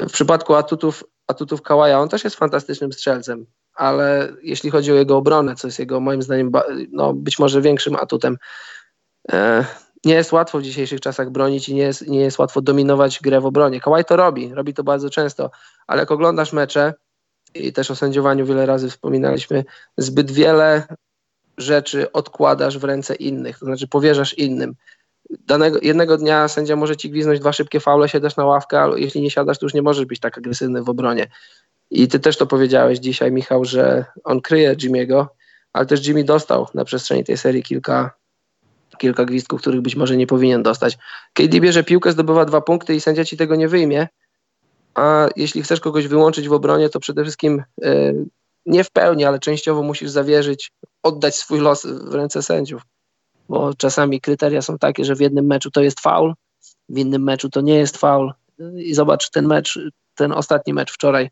W przypadku atutów, atutów Kałaja, on też jest fantastycznym strzelcem, ale jeśli chodzi o jego obronę, co jest jego moim zdaniem no, być może większym atutem, e, nie jest łatwo w dzisiejszych czasach bronić i nie jest, nie jest łatwo dominować grę w obronie. Kawhi to robi, robi to bardzo często, ale jak oglądasz mecze i też o sędziowaniu wiele razy wspominaliśmy, zbyt wiele rzeczy odkładasz w ręce innych, to znaczy powierzasz innym. Danego, jednego dnia sędzia może ci gwiznąć dwa szybkie faule, siadasz na ławkę, ale jeśli nie siadasz, to już nie możesz być tak agresywny w obronie. I ty też to powiedziałeś dzisiaj, Michał, że on kryje Jimmy'ego, ale też Jimmy dostał na przestrzeni tej serii kilka, kilka gwizdków, których być może nie powinien dostać. KD bierze piłkę, zdobywa dwa punkty i sędzia ci tego nie wyjmie, a jeśli chcesz kogoś wyłączyć w obronie, to przede wszystkim e, nie w pełni, ale częściowo musisz zawierzyć, oddać swój los w ręce sędziów, bo czasami kryteria są takie, że w jednym meczu to jest faul, w innym meczu to nie jest faul. I zobacz ten mecz, ten ostatni mecz wczoraj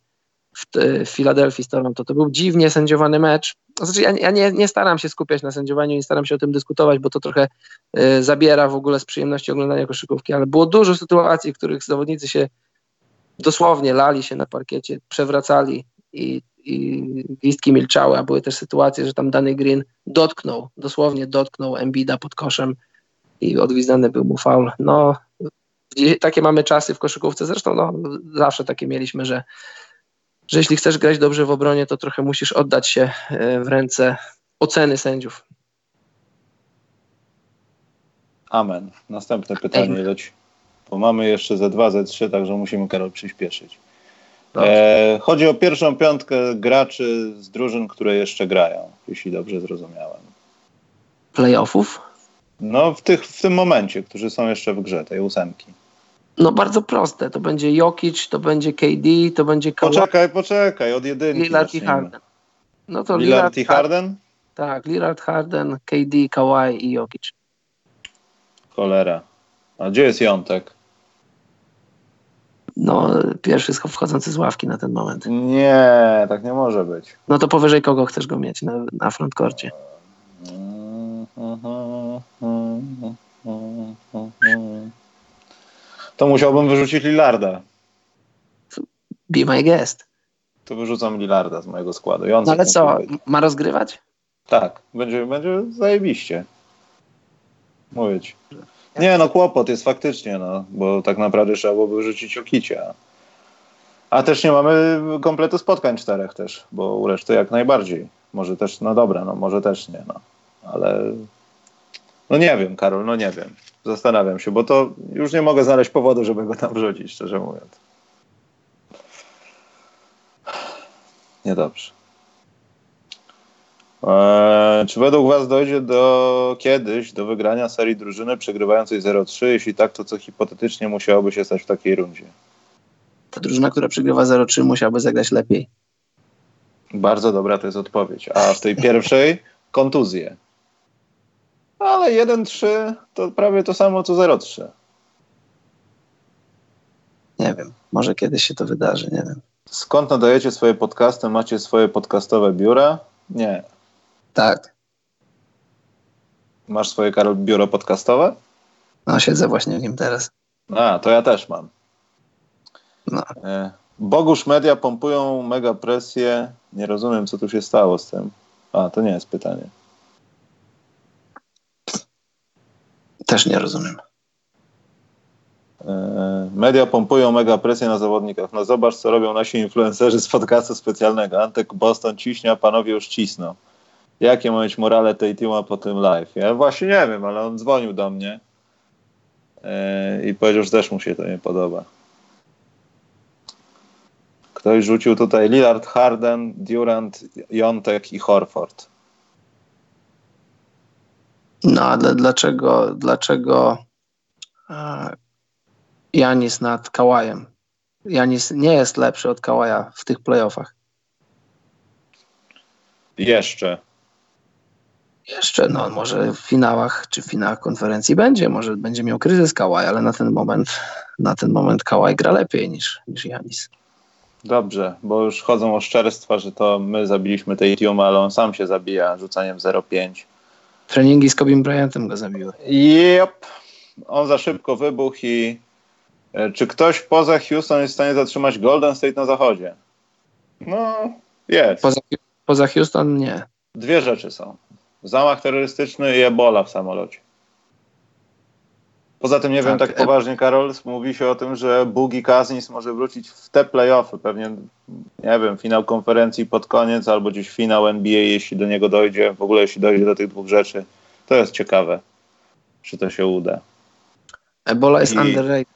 w, w Filadelfii z Toronto, to był dziwnie sędziowany mecz. Znaczy, ja, ja nie, nie staram się skupiać na sędziowaniu, nie staram się o tym dyskutować, bo to trochę y, zabiera w ogóle z przyjemności oglądania koszykówki, ale było dużo sytuacji, w których zawodnicy się dosłownie lali się na parkiecie, przewracali i, i milczały, a były też sytuacje, że tam Danny Green dotknął, dosłownie dotknął Embida pod koszem i odgwizdany był mu faul. No, takie mamy czasy w koszykówce, zresztą no, zawsze takie mieliśmy, że że jeśli chcesz grać dobrze w obronie, to trochę musisz oddać się w ręce oceny sędziów. Amen. Następne pytanie leci. Bo mamy jeszcze ze dwa, ze trzy, także musimy Karol przyspieszyć. E, chodzi o pierwszą piątkę graczy z drużyn, które jeszcze grają, jeśli dobrze zrozumiałem. Playoffów? No w, tych, w tym momencie, którzy są jeszcze w grze, tej ósemki. No bardzo proste. To będzie Jokic, to będzie KD, to będzie Kawhi. Poczekaj, poczekaj, od jedynki Lillard i Harden. No to Lillard, i Harden? Tak, Lillard, Harden, KD, Kawhi i Jokic. Cholera. A gdzie jest Jątek? No, pierwszy wchodzący z ławki na ten moment. Nie, tak nie może być. No to powyżej kogo chcesz go mieć na, na frontkorcie? To musiałbym wyrzucić Lillarda. Be my guest. To wyrzucam Lillarda z mojego składu. No ale co, ma rozgrywać? Tak, będzie, będzie zajebiście. Mówię ci. Nie, no kłopot jest faktycznie, no, bo tak naprawdę trzeba byłoby wyrzucić Okicia. A też nie mamy kompletu spotkań czterech też, bo u reszty jak najbardziej. Może też, no dobra, no może też nie, no. Ale no nie wiem, Karol, no nie wiem. Zastanawiam się, bo to już nie mogę znaleźć powodu, żeby go tam wrzucić, szczerze mówiąc. Niedobrze. Eee, czy według Was dojdzie do kiedyś do wygrania serii drużyny przegrywającej 0-3? Jeśli tak, to co hipotetycznie musiałoby się stać w takiej rundzie? Ta drużyna, która przegrywa 0-3 musiałaby zagrać lepiej. Bardzo dobra to jest odpowiedź. A w tej pierwszej kontuzje. Ale 1-3 to prawie to samo co 0-3. Nie wiem, może kiedyś się to wydarzy, nie wiem. Skąd nadajecie swoje podcasty? Macie swoje podcastowe biura? Nie. Tak. Masz swoje Karol, biuro podcastowe? No, siedzę właśnie w nim teraz. A, to ja też mam. No. E, Bogusz Media pompują mega presję. Nie rozumiem, co tu się stało z tym. A, to nie jest pytanie. Też nie rozumiem. E, Media pompują mega presję na zawodnikach. No zobacz, co robią nasi influencerzy z podcastu specjalnego. Antek Boston ciśnie, a panowie już cisną. Jakie ma być morale tej teama po tym live? Ja właśnie nie wiem, ale on dzwonił do mnie e, i powiedział, że też mu się to nie podoba. Ktoś rzucił tutaj Lillard, Harden, Durant, Jontek i Horford. No ale dlaczego, dlaczego e, Janis nad Kałajem? Janis nie jest lepszy od Kałaja w tych playoffach. Jeszcze. Jeszcze, no może w finałach czy w finałach konferencji będzie, może będzie miał kryzys Kałaj, ale na ten moment, na ten moment Kałaj gra lepiej niż, niż Janis. Dobrze, bo już chodzą oszczerstwa, że to my zabiliśmy tej Tiuma, ale on sam się zabija rzucaniem 0,5. Treningi z Kobim Bryantem go zabiły. Yep. On za szybko wybuchł i e, czy ktoś poza Houston jest w stanie zatrzymać Golden State na zachodzie? No, jest. Poza, poza Houston nie. Dwie rzeczy są. Zamach terrorystyczny i ebola w samolocie. Poza tym nie wiem Tak, tak e- poważnie, Karol, mówi się o tym, że Boogie Cousins może wrócić w te playoffy, pewnie, nie wiem, finał konferencji pod koniec albo gdzieś finał NBA, jeśli do niego dojdzie, w ogóle jeśli dojdzie do tych dwóch rzeczy. To jest ciekawe, czy to się uda. Ebola jest I- underrated.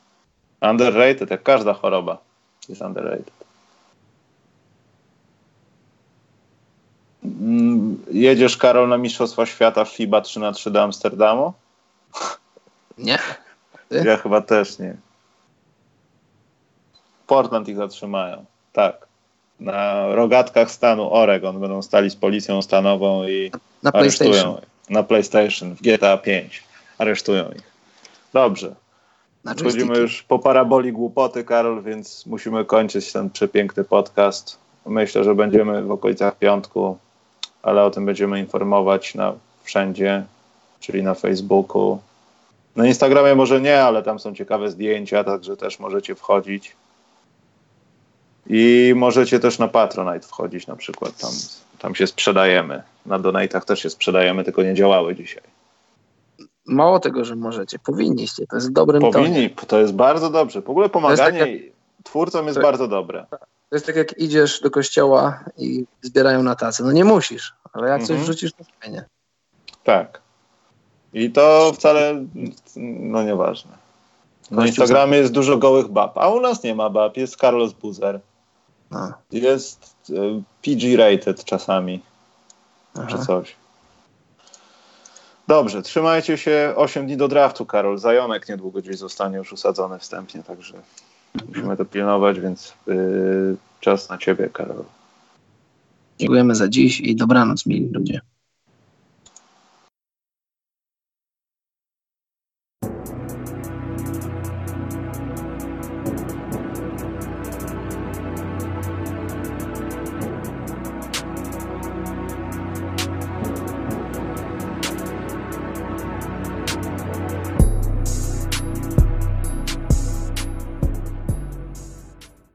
Underrated, jak każda choroba jest underrated. Mm, Jedziesz, Karol, na Mistrzostwa Świata w FIBA 3 na 3 do Amsterdamu? Nie. Ty? Ja chyba też nie. Portland ich zatrzymają. Tak. Na rogatkach stanu Oregon będą stali z policją stanową i Na aresztują PlayStation. ich. Na PlayStation, w GTA 5. Aresztują ich. Dobrze. Na Chodzimy joysticki. już po paraboli głupoty, Karol, więc musimy kończyć ten przepiękny podcast. Myślę, że będziemy w okolicach piątku, ale o tym będziemy informować na wszędzie, czyli na Facebooku. Na Instagramie może nie, ale tam są ciekawe zdjęcia, także też możecie wchodzić. I możecie też na Patronite wchodzić na przykład. Tam, tam się sprzedajemy. Na Donatach też się sprzedajemy, tylko nie działały dzisiaj. Mało tego, że możecie, powinniście. To jest dobrym tonie. Powinni, to jest bardzo dobrze. W ogóle pomaganie tak twórcom jest tak. bardzo dobre. To jest tak jak idziesz do kościoła i zbierają na tacy. No nie musisz, ale jak coś Mhm. wrzucisz, to fajnie. Tak. I to wcale, no nieważne. Na Instagramie jest dużo gołych bab, a u nas nie ma bab. Jest Carlos Buzer. No. Jest e, PG-rated czasami, czy Aha. coś. Dobrze, trzymajcie się 8 dni do draftu, Karol. Zająmek niedługo gdzieś zostanie już usadzony wstępnie, także musimy to pilnować, więc yy, czas na ciebie, Karol. Dziękujemy za dziś i dobranoc, mili ludzie.